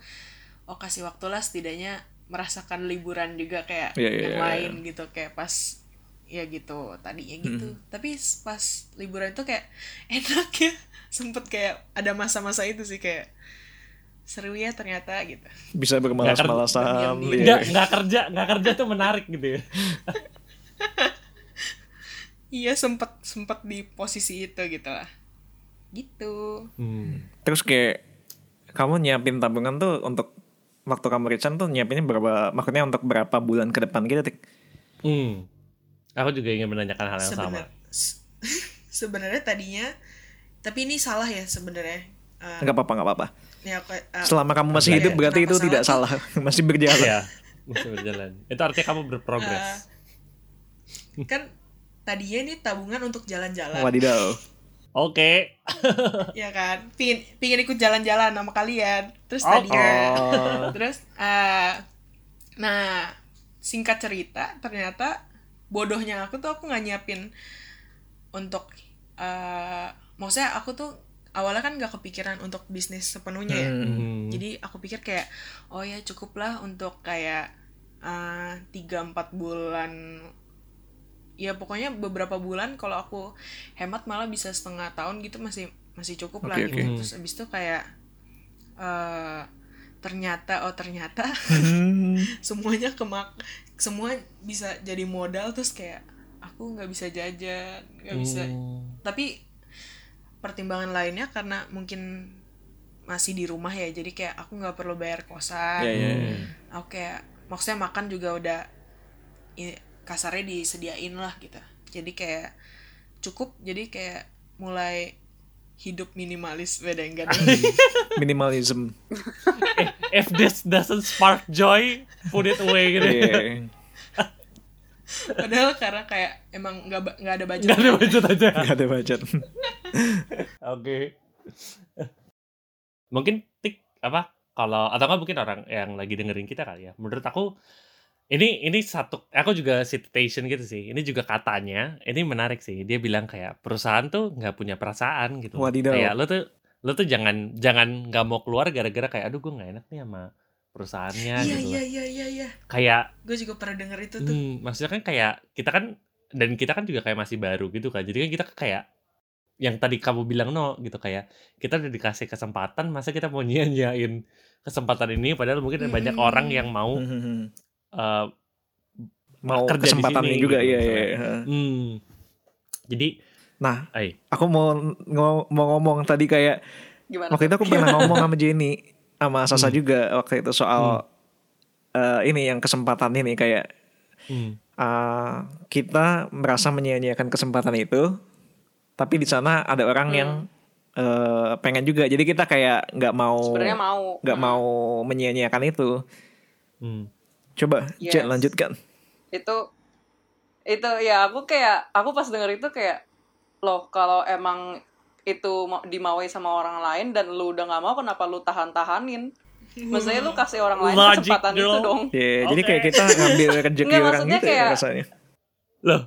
oh kasih waktu lah setidaknya merasakan liburan juga kayak Iya, iya, yang iya, lain gitu kayak pas ya gitu tadinya gitu Hmm. tapi pas liburan itu kayak enak ya sempet kayak ada masa-masa itu sih kayak seru ya ternyata gitu Bisa bermalas-malasan. Iya. Nggak nggak kerja nggak kerja tuh menarik gitu ya. iya sempet sempet di posisi itu gitu lah gitu Hmm. Terus kayak kamu nyiapin tabungan tuh untuk waktu kamu resign tuh nyiapinnya berapa maksudnya untuk berapa bulan ke depan gitu Tik? Hmm. Aku juga ingin menanyakan hal yang sama. Sebenar- se- sebenarnya tadinya tapi ini salah ya sebenarnya Eh, Enggak apa-apa, enggak apa-apa. ya aku- eh, Selama kamu masih Iya, hidup iya. berarti itu tidak salah salah, masih berjalan. Iya, masih berjalan. Itu artinya kamu berprogres. kan tadinya ini tabungan untuk jalan-jalan Wadidaw. Oke. ya kan pingin pingin ikut jalan-jalan sama kalian terus Oh, tadinya oh. terus eh, nah singkat cerita ternyata bodohnya aku tuh aku nggak nyiapin untuk eh maksudnya aku tuh awalnya kan nggak kepikiran untuk bisnis sepenuhnya ya Hmm. Jadi aku pikir kayak oh ya cukup lah untuk kayak eh, tiga empat bulan ya pokoknya beberapa bulan kalau aku hemat malah bisa setengah tahun gitu masih masih cukup lah Oke, gitu oke. terus abis itu kayak eh ternyata oh ternyata Hmm. semuanya kemak semua bisa jadi modal terus kayak aku nggak bisa jajan nggak bisa Hmm. tapi pertimbangan lainnya karena mungkin masih di rumah ya jadi kayak aku nggak perlu bayar kosan iya, iya. aku kayak maksudnya makan juga udah kasarnya disediain lah gitu jadi kayak cukup jadi kayak mulai hidup minimalis beda enggak nih Minimalism. If this doesn't spark joy, put it away gitu. Iya. padahal karena kayak emang nggak nggak ada budget Gak ada budget aja. Gak ada budget. Oke. mungkin tik apa kalau atau nggak mungkin orang yang lagi dengerin kita kali ya. Menurut aku ini ini satu aku juga citation gitu sih. Ini juga katanya ini menarik sih. Dia bilang kayak perusahaan tuh nggak punya perasaan gitu. Wadidaw. Kayak lo tuh lo tuh jangan jangan nggak mau keluar gara-gara kayak aduh gue nggak enak nih sama perusahaannya iya gitu. iya iya iya iya Kayak gue juga pernah denger itu tuh Hmm, maksudnya kan kayak kita kan dan kita kan juga kayak masih baru gitu kan. Jadi kan kita kayak yang tadi kamu bilang no gitu kayak kita udah dikasih kesempatan masa kita mau nyanyain kesempatan ini padahal mungkin ada banyak Hmm. orang yang mau Hmm. Eh, Mau Kerja di kesempatannya sini juga gitu, iya iya. misalnya. iya. hmm. Jadi Nah, ay aku mau mau ngomong tadi kayak Gimana? waktu itu aku pernah ngomong sama Jenny sama Sasa Hmm. juga waktu itu soal eh, ini yang kesempatan ini kayak hmm, eh, kita merasa menyia-nyiakan kesempatan itu tapi di sana ada orang Hmm. yang eh, pengen juga jadi kita kayak nggak mau Sebenarnya mau. nggak Hmm. mau menyia-nyiakan itu hmm. Coba Yes. Jen lanjutkan itu itu ya aku kayak aku pas denger itu kayak loh kalau emang itu mau dimauin sama orang lain dan lu udah nggak mau kenapa lu tahan-tahanin maksudnya lu kasih orang lain Logic, kesempatan girl. itu dong ya jadi Oke. kayak kita ngambil rezeki Nggak, orang maksudnya gitu ya kayak- rasanya loh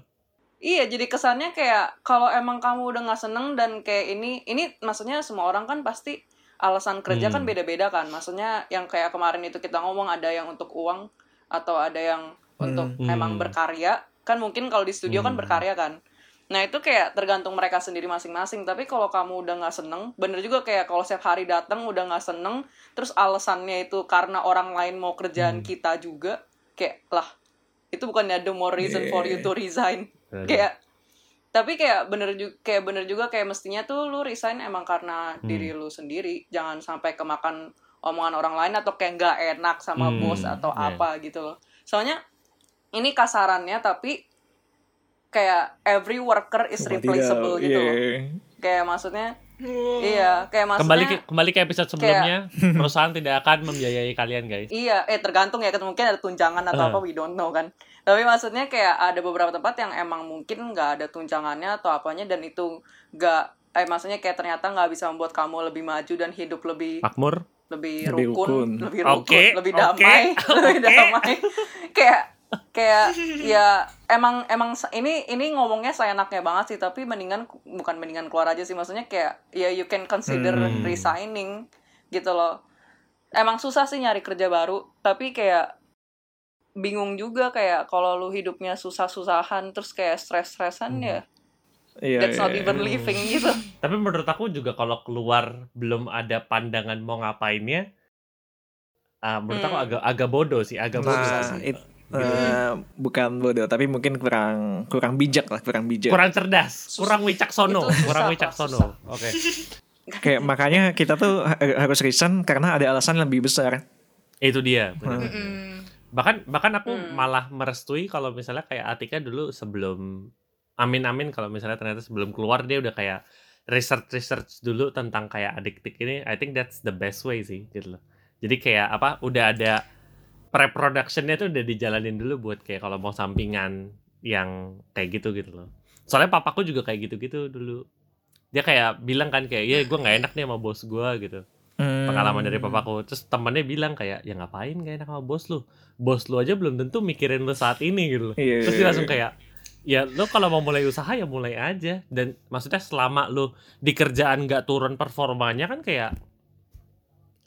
iya jadi kesannya kayak kalau emang kamu udah nggak seneng dan kayak ini ini maksudnya semua orang kan pasti alasan kerja kan Hmm. beda-beda kan maksudnya yang kayak kemarin itu kita ngomong ada yang untuk uang atau ada yang untuk Hmm. emang berkarya kan mungkin kalau di studio kan Hmm. berkarya kan nah itu kayak tergantung mereka sendiri masing-masing tapi kalau kamu udah nggak seneng bener juga kayak kalau setiap hari datang udah nggak seneng terus alasannya itu karena orang lain mau kerjaan Hmm. kita juga kayak lah itu bukannya the more reason for you to resign Bener. kayak tapi kayak bener juga kayak bener juga kayak mestinya tuh lu resign emang karena Hmm. diri lu sendiri jangan sampai kemakan omongan orang lain atau kayak nggak enak sama Hmm, bos atau iya. apa gitu loh soalnya ini kasarannya tapi kayak every worker is Cuma replaceable tidak, gitu loh iya. kayak maksudnya Wow. iya kayak maksudnya Kembali ke, kembali ke episode sebelumnya, perusahaan tidak akan membiayai kalian guys. Iya, eh tergantung ya, mungkin ada tunjangan atau Eh. apa, we don't know kan. Tapi maksudnya kayak ada beberapa tempat yang emang mungkin nggak ada tunjangannya atau apanya dan itu nggak, eh maksudnya kayak ternyata nggak bisa membuat kamu lebih maju dan hidup lebih Makmur. Lebih, Lebih rukun, rukun. lebih rukun, Oke, lebih damai, lebih oke. damai. kayak kayak ya emang emang ini ini ngomongnya saya enaknya banget sih tapi mendingan bukan mendingan keluar aja sih maksudnya kayak ya you can consider Hmm. resigning gitu loh emang susah sih nyari kerja baru tapi kayak bingung juga kayak kalau lu hidupnya susah-susahan terus kayak stres-stresan Hmm. ya Iya, that's not iya, even iya. living gitu Tapi menurut aku juga kalau keluar belum ada pandangan mau ngapainnya, ah, menurut aku Hmm. agak agak bodoh sih, agak bodoh. Nah, sih. it- eh, bukan bodoh, tapi mungkin kurang kurang bijak lah, kurang bijak. Kurang cerdas, kurang wicaksono, kurang wicaksono. Oke. Kayak makanya kita tuh ha- harus resign karena ada alasan lebih besar. Itu dia. benar. Mm-mm. Bahkan bahkan aku Hmm. malah merestui kalau misalnya kayak Atika dulu sebelum amin amin kalau misalnya ternyata sebelum keluar dia udah kayak research research dulu tentang kayak adik-adik ini I think that's the best way sih gitu loh. Jadi kayak apa udah ada pre-productionnya tuh udah dijalanin dulu buat kayak kalau mau sampingan yang kayak gitu gitu loh. Soalnya papaku juga kayak gitu-gitu dulu. Dia kayak bilang kan kayak ya gue nggak enak nih sama bos gue gitu. Hmm. pengalaman dari papaku. Terus temannya bilang kayak ya ngapain gak enak sama bos lu? Bos lu aja belum tentu mikirin lu saat ini gitu loh. Iya, terus iya, dia langsung iya. kayak ya lu kalau mau mulai usaha ya mulai aja dan maksudnya selama lu di kerjaan nggak turun performanya kan kayak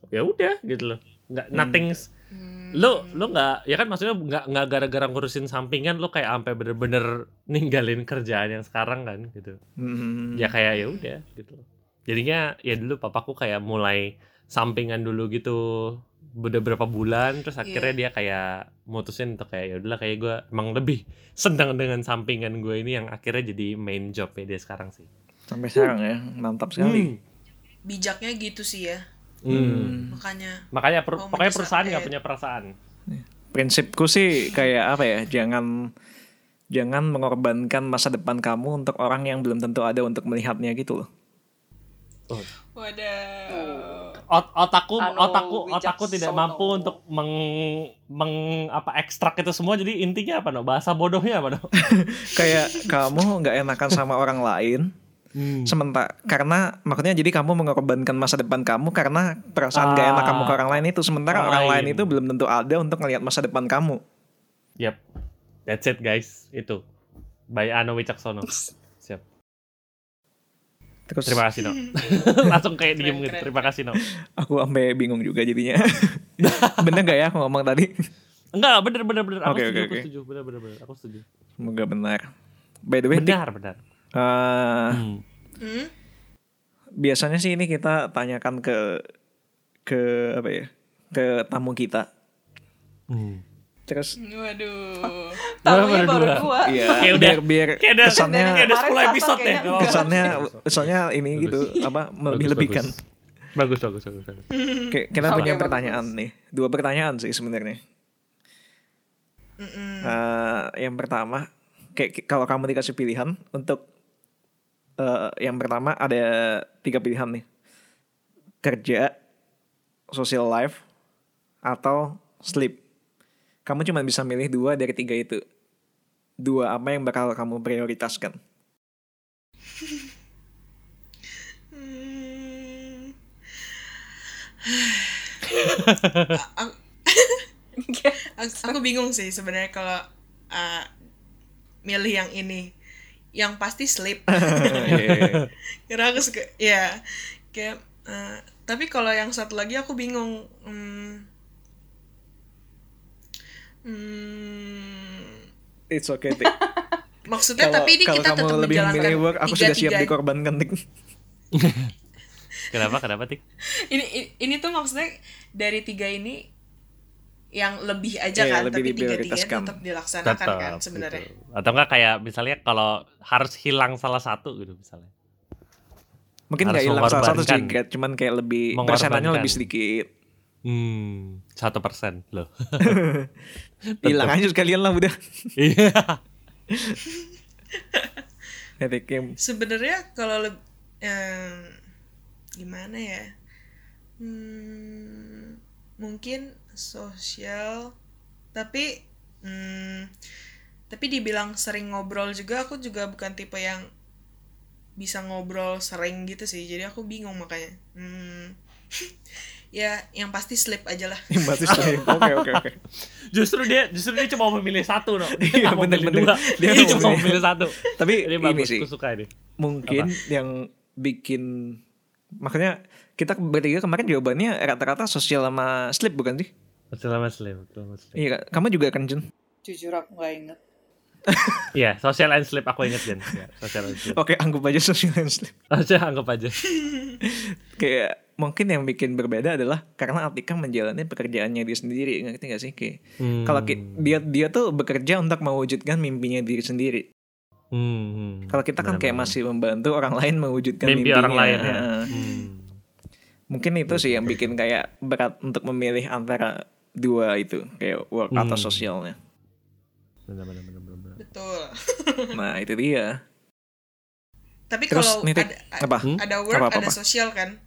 ya udah gitu loh nggak Hmm. nothing's Hmm. lu lu nggak ya kan maksudnya nggak nggak gara-gara ngurusin sampingan lu kayak sampai bener-bener ninggalin kerjaan yang sekarang kan gitu Hmm. ya kayak ya udah gitu jadinya ya dulu papaku kayak mulai sampingan dulu gitu udah berapa bulan terus akhirnya dia kayak mutusin untuk kayak ya udahlah kayak gue emang lebih senang dengan sampingan gue ini yang akhirnya jadi main job ya dia sekarang sih Sampai sekarang ya, mantap sekali. bijaknya gitu sih ya Hmm. makanya makanya per- Oh, pokoknya mendesak- perusahaan nggak punya perasaan Prinsipku sih kayak apa ya? Jangan jangan mengorbankan masa depan kamu untuk orang yang belum tentu ada untuk melihatnya gitu loh. wadah Ot- otakku Anu otakku otakku tidak mampu untuk meng, meng apa ekstrak itu semua. Jadi intinya apa no? Bahasa bodohnya apa no? Kayak kamu nggak enakan sama orang lain sementara karena maksudnya jadi kamu mengorbankan masa depan kamu karena perasaan nggak enak Ah, kamu ke orang lain itu. Sementara orang orang lain lain. itu belum tentu ada untuk melihat masa depan kamu. Yap, that's it guys. Itu. By Ano Wicaksono terus Terima kasih No. Langsung kayak diem gitu. Terima kasih No. aku sampai bingung juga jadinya bener nggak ya aku ngomong tadi Enggak, bener bener bener. Aku Oke, setuju, oke, aku oke. setuju. Bener bener bener. Aku setuju. semoga benar by the way Dik, Benar benar. eh, Hmm. Hmm? biasanya sih ini kita tanyakan ke ke apa ya ke tamu kita Hmm. Terus waduh tamunya Baru dua. Iya, Kayak udah- biar biar Kayak ada kesannya kayak ada Kemarin 10 Sasa episode ya. kayaknya Oh, kesannya kesannya ini Bagus. gitu apa Bagus, melebih-lebihkan. Bagus bagus bagus. bagus. Oke, kita punya bagus. pertanyaan nih. Dua pertanyaan sih sebenarnya. Mm-mm. Eh, yang pertama, kayak kalau kamu dikasih pilihan untuk eh, yang pertama ada tiga pilihan nih. Kerja, social life, atau sleep. Kamu cuma bisa milih dua dari tiga itu. Dua apa yang bakal kamu prioritaskan? Hmm. Aku- bingung sih sebenarnya kalau uh, milih yang ini yang pasti sleep Iya. karena aku suka ya kayak uh, tapi kalau yang satu lagi aku bingung hmm, hmm, It's okay, Tik. maksudnya Kalau tapi ini kita kamu tetap lebih menjalankan memilih work, aku tiga sudah siap tiga dikorbankan, Tik. Kenapa? Kenapa tik? ini ini- ini tuh maksudnya dari tiga ini yang lebih aja Iya, kan lebih tapi tiga tiganya diprioritaskan. tetap dilaksanakan Tetap kan sebenarnya gitu. Atau enggak kayak misalnya kalau harus hilang salah satu gitu misalnya. Mungkin Harus nggak hilang salah satu sih, cuman kayak lebih persenannya lebih sedikit. Hmm, satu persen loh. Hilang aja sekalian lah udah. Iya. Ya, sebenarnya kalau leb- em, gimana ya Hmm, mungkin sosial tapi hmm, tapi dibilang sering ngobrol juga aku juga bukan tipe yang bisa ngobrol sering gitu sih jadi aku bingung makanya hmm, ya yang pasti sleep aja lah yang basis lain. Oke, oke, oke. justru dia justru dia cuma memilih satu no. Dia Iya, nggak mau bener, bener. dua. Dia cuma milih. memilih satu. Tapi Ini ini bagus, sih. aku suka ini. mungkin yang bikin makanya kita bertiga kemarin jawabannya rata-rata sosial sama sleep bukan sih? Sleep, selamat sleep. Iya, kamu juga kan Jun? Jujur aku nggak inget. Iya, social and sleep aku inget Jen. Social and sleep. Oke, anggap aja sosial and sleep. Aja anggap aja. Kayak mungkin yang bikin berbeda adalah karena Atika menjalani pekerjaannya dia sendiri, ngerti gak sih? Kayak Hmm. kalau dia dia tuh bekerja untuk mewujudkan mimpinya diri sendiri. Hmm, hmm. Kalau kita kan kayak Benar-benar. masih membantu orang lain mewujudkan mimpi mimpinya. orang lain ya. Hmm. Mungkin itu sih yang bikin kayak berat untuk memilih antara dua itu, kayak work atau Hmm. sosialnya. Benar benar benar benar. benar. betul Nah, itu dia. tapi Terus kalau ada apa? Hmm? ada work Apa, apa, ada apa? sosial kan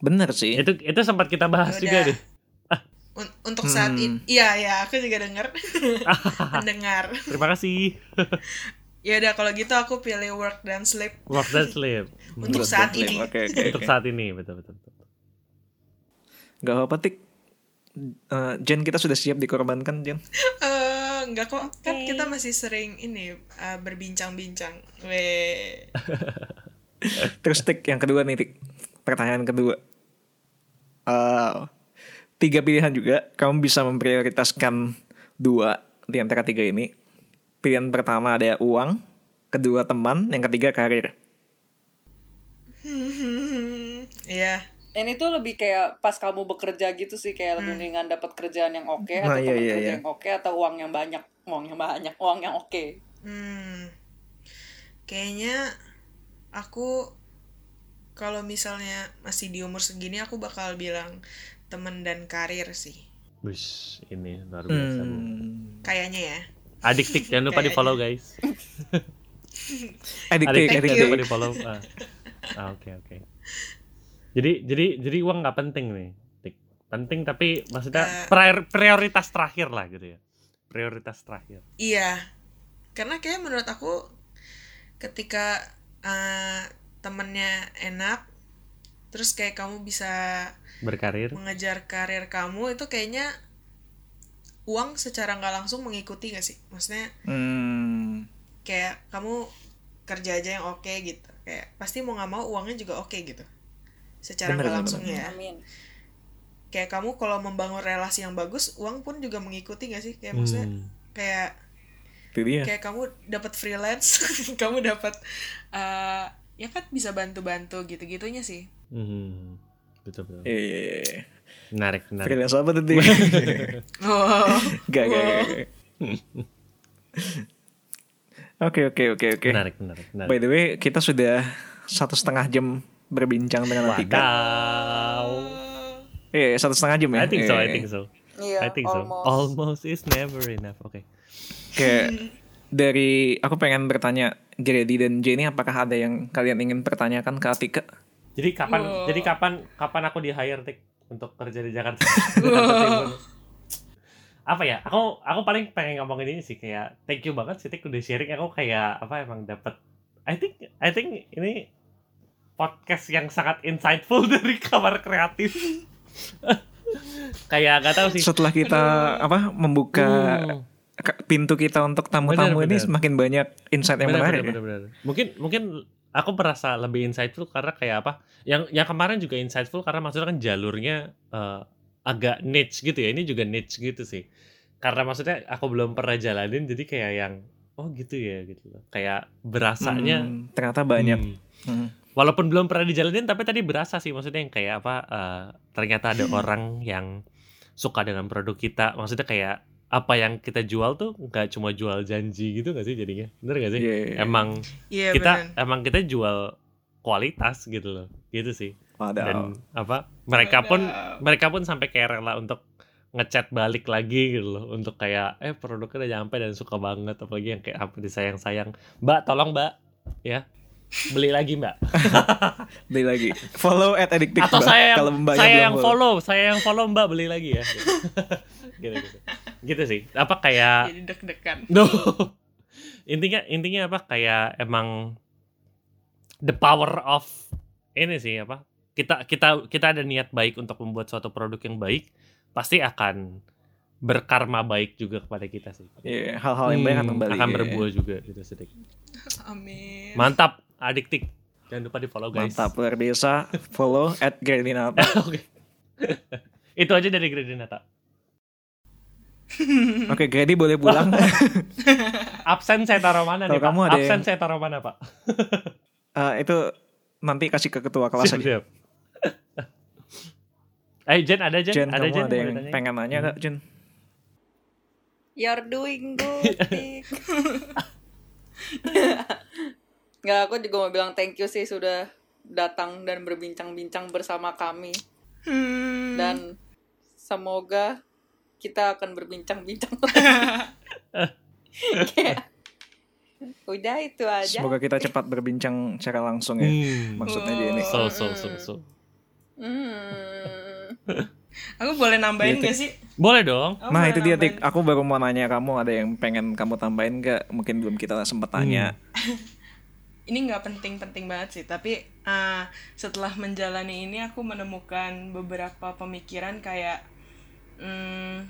Bener sih. Itu itu sempat kita bahas Yaudah. juga deh. Un- untuk saat Hmm. ini iya ya aku juga denger mendengar Terima kasih. ya udah kalau gitu aku pilih work dan sleep Work dan sleep. untuk Betul, saat ini Oke, oke, Untuk oke. saat ini betul betul. betul. Gak apa-apa, Tik. Eh, Jen kita sudah siap dikorbankan, Jen. Eh, enggak kok kan kita masih sering ini eh, berbincang-bincang Weh. Terus Tik, yang kedua nih, Tik. Pertanyaan kedua. Eh, tiga pilihan juga. Kamu bisa memprioritaskan dua di antara tiga ini. Pilihan pertama ada uang, kedua teman, yang ketiga karir. Iya Ini tuh lebih kayak pas kamu bekerja gitu sih kayak lebih mendingan dapat kerjaan yang oke Nah, atau iya, teman iya, kerja iya. yang oke atau uang yang banyak, uang yang banyak, uang yang oke. Hmm. Kayaknya aku kalau misalnya masih di umur segini aku bakal bilang temen dan karir sih. Wish, ini luar biasa bu. Hmm. Kayaknya ya. Adik tik jangan lupa di follow guys. Adik, Adik Tik, jangan lupa di follow. Ah, Ah, oke oke. Jadi jadi jadi uang nggak penting nih, tik. Penting tapi maksudnya prior- prioritas terakhir lah gitu ya. Prioritas terakhir. Iya. Karena kayak menurut aku ketika eh, temennya enak terus kayak kamu bisa Berkarir. mengejar karir kamu itu kayaknya uang secara nggak langsung mengikuti gak sih? Maksudnya Hmm. kayak kamu kerja aja yang oke gitu kayak pasti mau nggak mau uangnya juga oke gitu secara nggak langsung bener. ya Amin. kayak kamu kalau membangun relasi yang bagus uang pun juga mengikuti gak sih kayak maksudnya Hmm. kayak Itu dia. kayak kamu dapat freelance kamu dapat eh, ya kan bisa bantu-bantu gitu-gitunya sih Hmm. Betul betul. Iya, iya, iya. Menarik menarik. Freelance apa tuh, Tik? oh Gak, gak, gak, gak. Oke, oke, oke, oke. Menarik menarik menarik. By the way, kita sudah satu setengah jam berbincang dengan Atika. Wadaw. Iya, satu setengah jam ya. I think so, I Iya. think so. Iya, I think so. almost. Almost is never enough. Oke. Kayak dari aku pengen bertanya Grady dan Jenny apakah ada yang kalian ingin pertanyakan ke Atika? Jadi kapan Wow. jadi kapan kapan aku di hire tik untuk kerja di Jakarta? Jakarta Timur? apa ya? Aku aku paling pengen ngomongin ini sih kayak thank you banget sih tik udah sharing aku kayak apa emang dapat I think I think ini podcast yang sangat insightful dari kamar kreatif. kayak gak tahu sih. Setelah kita apa membuka Hmm. Pintu kita untuk tamu-tamu ini semakin banyak insight yang Benar, menarik. ya. Mungkin mungkin aku merasa lebih insightful karena kayak apa? Yang yang kemarin juga insightful karena maksudnya kan jalurnya eh, agak niche gitu ya. Ini juga niche gitu sih. Karena maksudnya aku belum pernah jalanin jadi kayak yang oh gitu ya gitu loh. Kayak berasanya Hmm, ternyata banyak. hmm, Hmm. walaupun belum pernah dijalanin tapi tadi berasa sih maksudnya yang kayak apa eh, ternyata ada orang yang suka dengan produk kita maksudnya kayak apa yang kita jual tuh nggak cuma jual janji gitu gak sih jadinya? Bener gak sih? Iya, iya, iya. emang Iya kita bener. emang kita jual kualitas gitu loh gitu sih. Padahal. dan apa mereka pun Wadaw. mereka pun sampai kayak rela untuk ngechat balik lagi gitu loh untuk kayak eh produknya udah nyampe dan suka banget apalagi yang kayak apa disayang-sayang. Mbak tolong mbak. Ya. Beli lagi mbak. Beli lagi. Follow at addictive atau Mbak, saya yang kalau saya yang follow. saya yang follow mbak beli lagi ya. Gitu gitu, gitu. Sih apa kayak Jadi deg-degan. no intinya intinya apa kayak emang the power of ini sih apa kita kita kita ada niat baik untuk membuat suatu produk yang baik pasti akan berkarma baik juga kepada kita sih Iya, hal-hal yang baik akan Hmm, kembali. akan berbuah juga gitu sedikit Amin. mantap adiktik jangan lupa di follow guys Mantap, luar biasa. Follow at Gradinata. oke itu aja dari Gradinata Oke, Grady boleh pulang. absen saya taruh mana nih Kalau pak kamu ada absen yang- saya taruh mana pak Eh, itu nanti kasih ke ketua kelas siap, aja. siap. Eh Jen ada Jen, Jen, ada kamu Jen ada yang ditanya? pengen nanya gak, Jen? You're doing good, Dik. Nggak, aku juga mau bilang thank you sih sudah datang dan berbincang-bincang bersama kami. Hmm. Dan semoga kita akan berbincang-bincang Kayak, Udah itu aja. Semoga kita cepat berbincang secara langsung ya. Hmm. Maksudnya dia ini. So so so so. Hmm. Aku boleh nambahin gak sih? Boleh dong. Aku Nah boleh itu dia. Tik, aku baru mau nanya kamu ada yang pengen kamu tambahin gak? Mungkin belum kita sempat tanya. ini nggak penting-penting banget sih tapi uh, setelah menjalani ini aku menemukan beberapa pemikiran kayak hmm,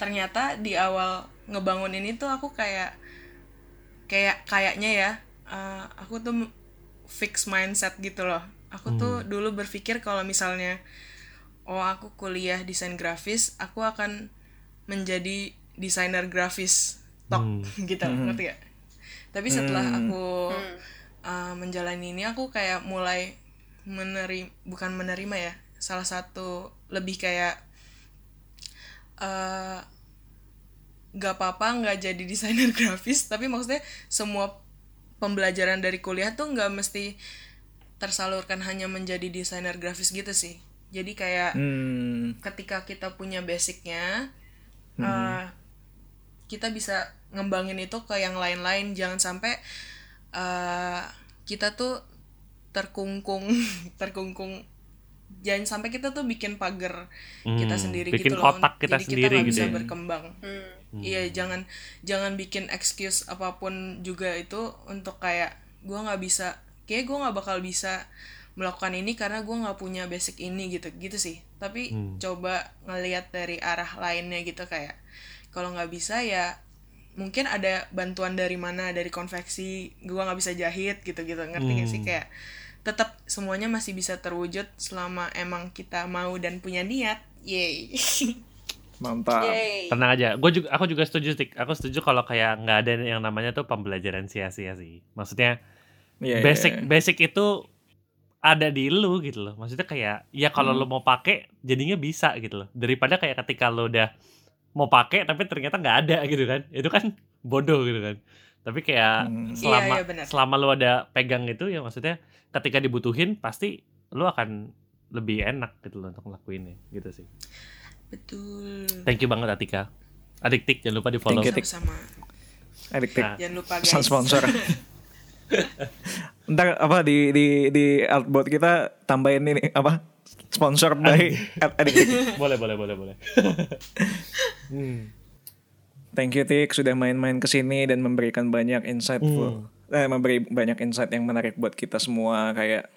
ternyata di awal ngebangun ini tuh aku kayak kayak kayaknya ya uh, aku tuh fix mindset gitu loh. Aku tuh dulu berpikir kalau misalnya oh aku kuliah desain grafis aku akan menjadi desainer grafis tok gitu ngerti gak? tapi setelah aku uh, menjalani ini aku kayak mulai menerima bukan menerima ya salah satu lebih kayak nggak apa-apa nggak jadi desainer grafis tapi maksudnya semua pembelajaran dari kuliah tuh nggak mesti tersalurkan hanya menjadi desainer grafis gitu sih. Jadi kayak Hmm, ketika kita punya basicnya eh, kita bisa ngembangin itu ke yang lain-lain. Jangan sampai eh, kita tuh terkungkung terkungkung jangan sampai kita tuh bikin pagar kita Hmm, sendiri bikin gitu loh kotak kita jadi sendiri kita nggak gitu bisa ya. berkembang Hmm. iya jangan jangan bikin excuse apa pun juga itu untuk kayak gua nggak bisa kayak gua nggak bakal bisa melakukan ini karena gua nggak punya basic ini gitu gitu sih tapi Hmm. coba ngelihat dari arah lainnya gitu kayak kalau nggak bisa ya mungkin ada bantuan dari mana dari konveksi gua nggak bisa jahit gitu gitu ngerti gak sih Hmm. kayak tetap semuanya masih bisa terwujud selama emang kita mau dan punya niat yay mantap. Yay. Tenang aja, gue juga aku juga setuju Tik. Aku setuju kalau kayak nggak ada yang namanya tuh pembelajaran sia-sia sih. Maksudnya Iya, iya, basic iya. basic itu ada di lu gitu loh. Maksudnya kayak ya kalau lu mau pakai jadinya bisa gitu loh. Daripada kayak ketika lu udah mau pakai tapi ternyata nggak ada gitu kan. Itu kan bodoh gitu kan. Tapi kayak Hmm. selama Iya, iya, selama lu ada pegang itu ya maksudnya ketika dibutuhin pasti lu akan lebih enak gitu loh untuk ngelakuinnya gitu sih. betul Thank you banget Atika. Adik Tik jangan lupa di follow. Thank you, Tik. sama-sama Addictive. Nah. jangan lupa guys Pesan sponsor. Ntar apa di di di outboard kita tambahin ini apa sponsor by Addictive. boleh boleh boleh boleh. hmm. Thank you Tik sudah main-main ke sini dan memberikan banyak insightful eh, memberi banyak insight yang menarik buat kita semua kayak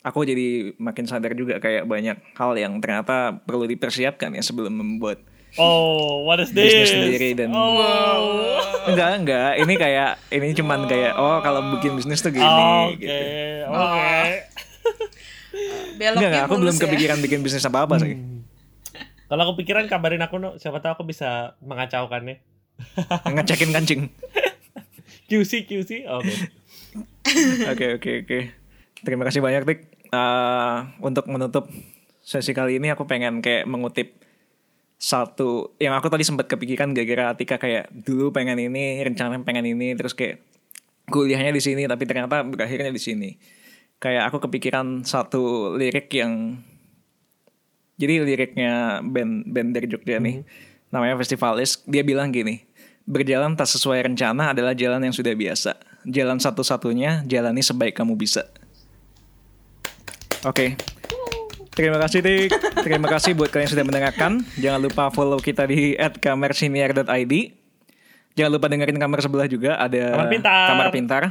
aku jadi makin sadar juga kayak banyak hal yang ternyata perlu dipersiapkan ya sebelum membuat Oh, what is this? Bisnis sendiri dan- Oh. Enggak, enggak. Ini kayak ini cuman kayak oh kalau bikin bisnis tuh gini Oke, gitu. oke. Enggak, Beloknya enggak, aku belum ya. kepikiran bikin bisnis apa-apa sih. Kalau kepikiran kabarin aku no, siapa tahu aku bisa mengacaukannya. Ngecekin kancing. QC QC. Oke. Oke, oke, oke. Terima kasih banyak, Tik. Eh, untuk menutup sesi kali ini aku pengen kayak mengutip satu yang aku tadi sempat kepikiran gara-gara Atika kayak dulu pengen ini, rencananya pengen ini, terus kayak kuliahnya di sini tapi ternyata berakhirnya di sini. Kayak aku kepikiran satu lirik yang jadi liriknya band band dari Jogja nih namanya Festivalis dia bilang gini berjalan tak sesuai rencana adalah jalan yang sudah biasa. Jalan satu-satunya jalani sebaik kamu bisa. Oke. Terima kasih Tik terima kasih buat kalian yang sudah mendengarkan. Jangan lupa follow kita di @kamersiniar.id jangan lupa dengerin kamar sebelah juga ada Kamar Pintar. kamar pintar.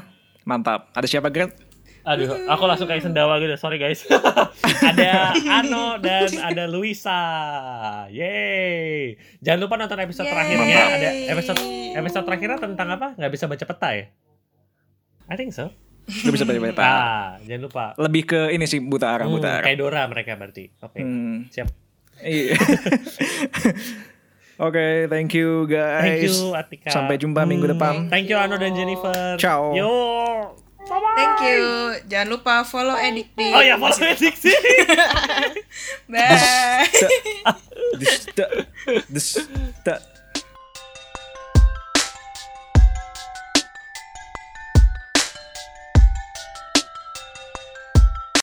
Mantap. Ada siapa Grant Aduh, aku langsung kayak sendawa gitu. Sorry guys. ada Ano dan ada Luisa. Yeay. Jangan lupa nonton episode Yeay. terakhirnya. Ada episode episode terakhirnya tentang apa? Nggak bisa baca peta ya? I think so. lu bisa baca-baca Ah, jangan lupa. lebih ke ini sih buta arah Hmm, buta arah kayak Dora mereka berarti. Oke. Hmm. Siap. Iya. Oke, thank you guys. Thank you Atika. Sampai jumpa minggu Hmm, depan. Thank you Ano dan Jennifer. Ciao. Yo. Thank you. Jangan lupa follow Edikti. Oh ya, follow Dixie. Bye. This, this.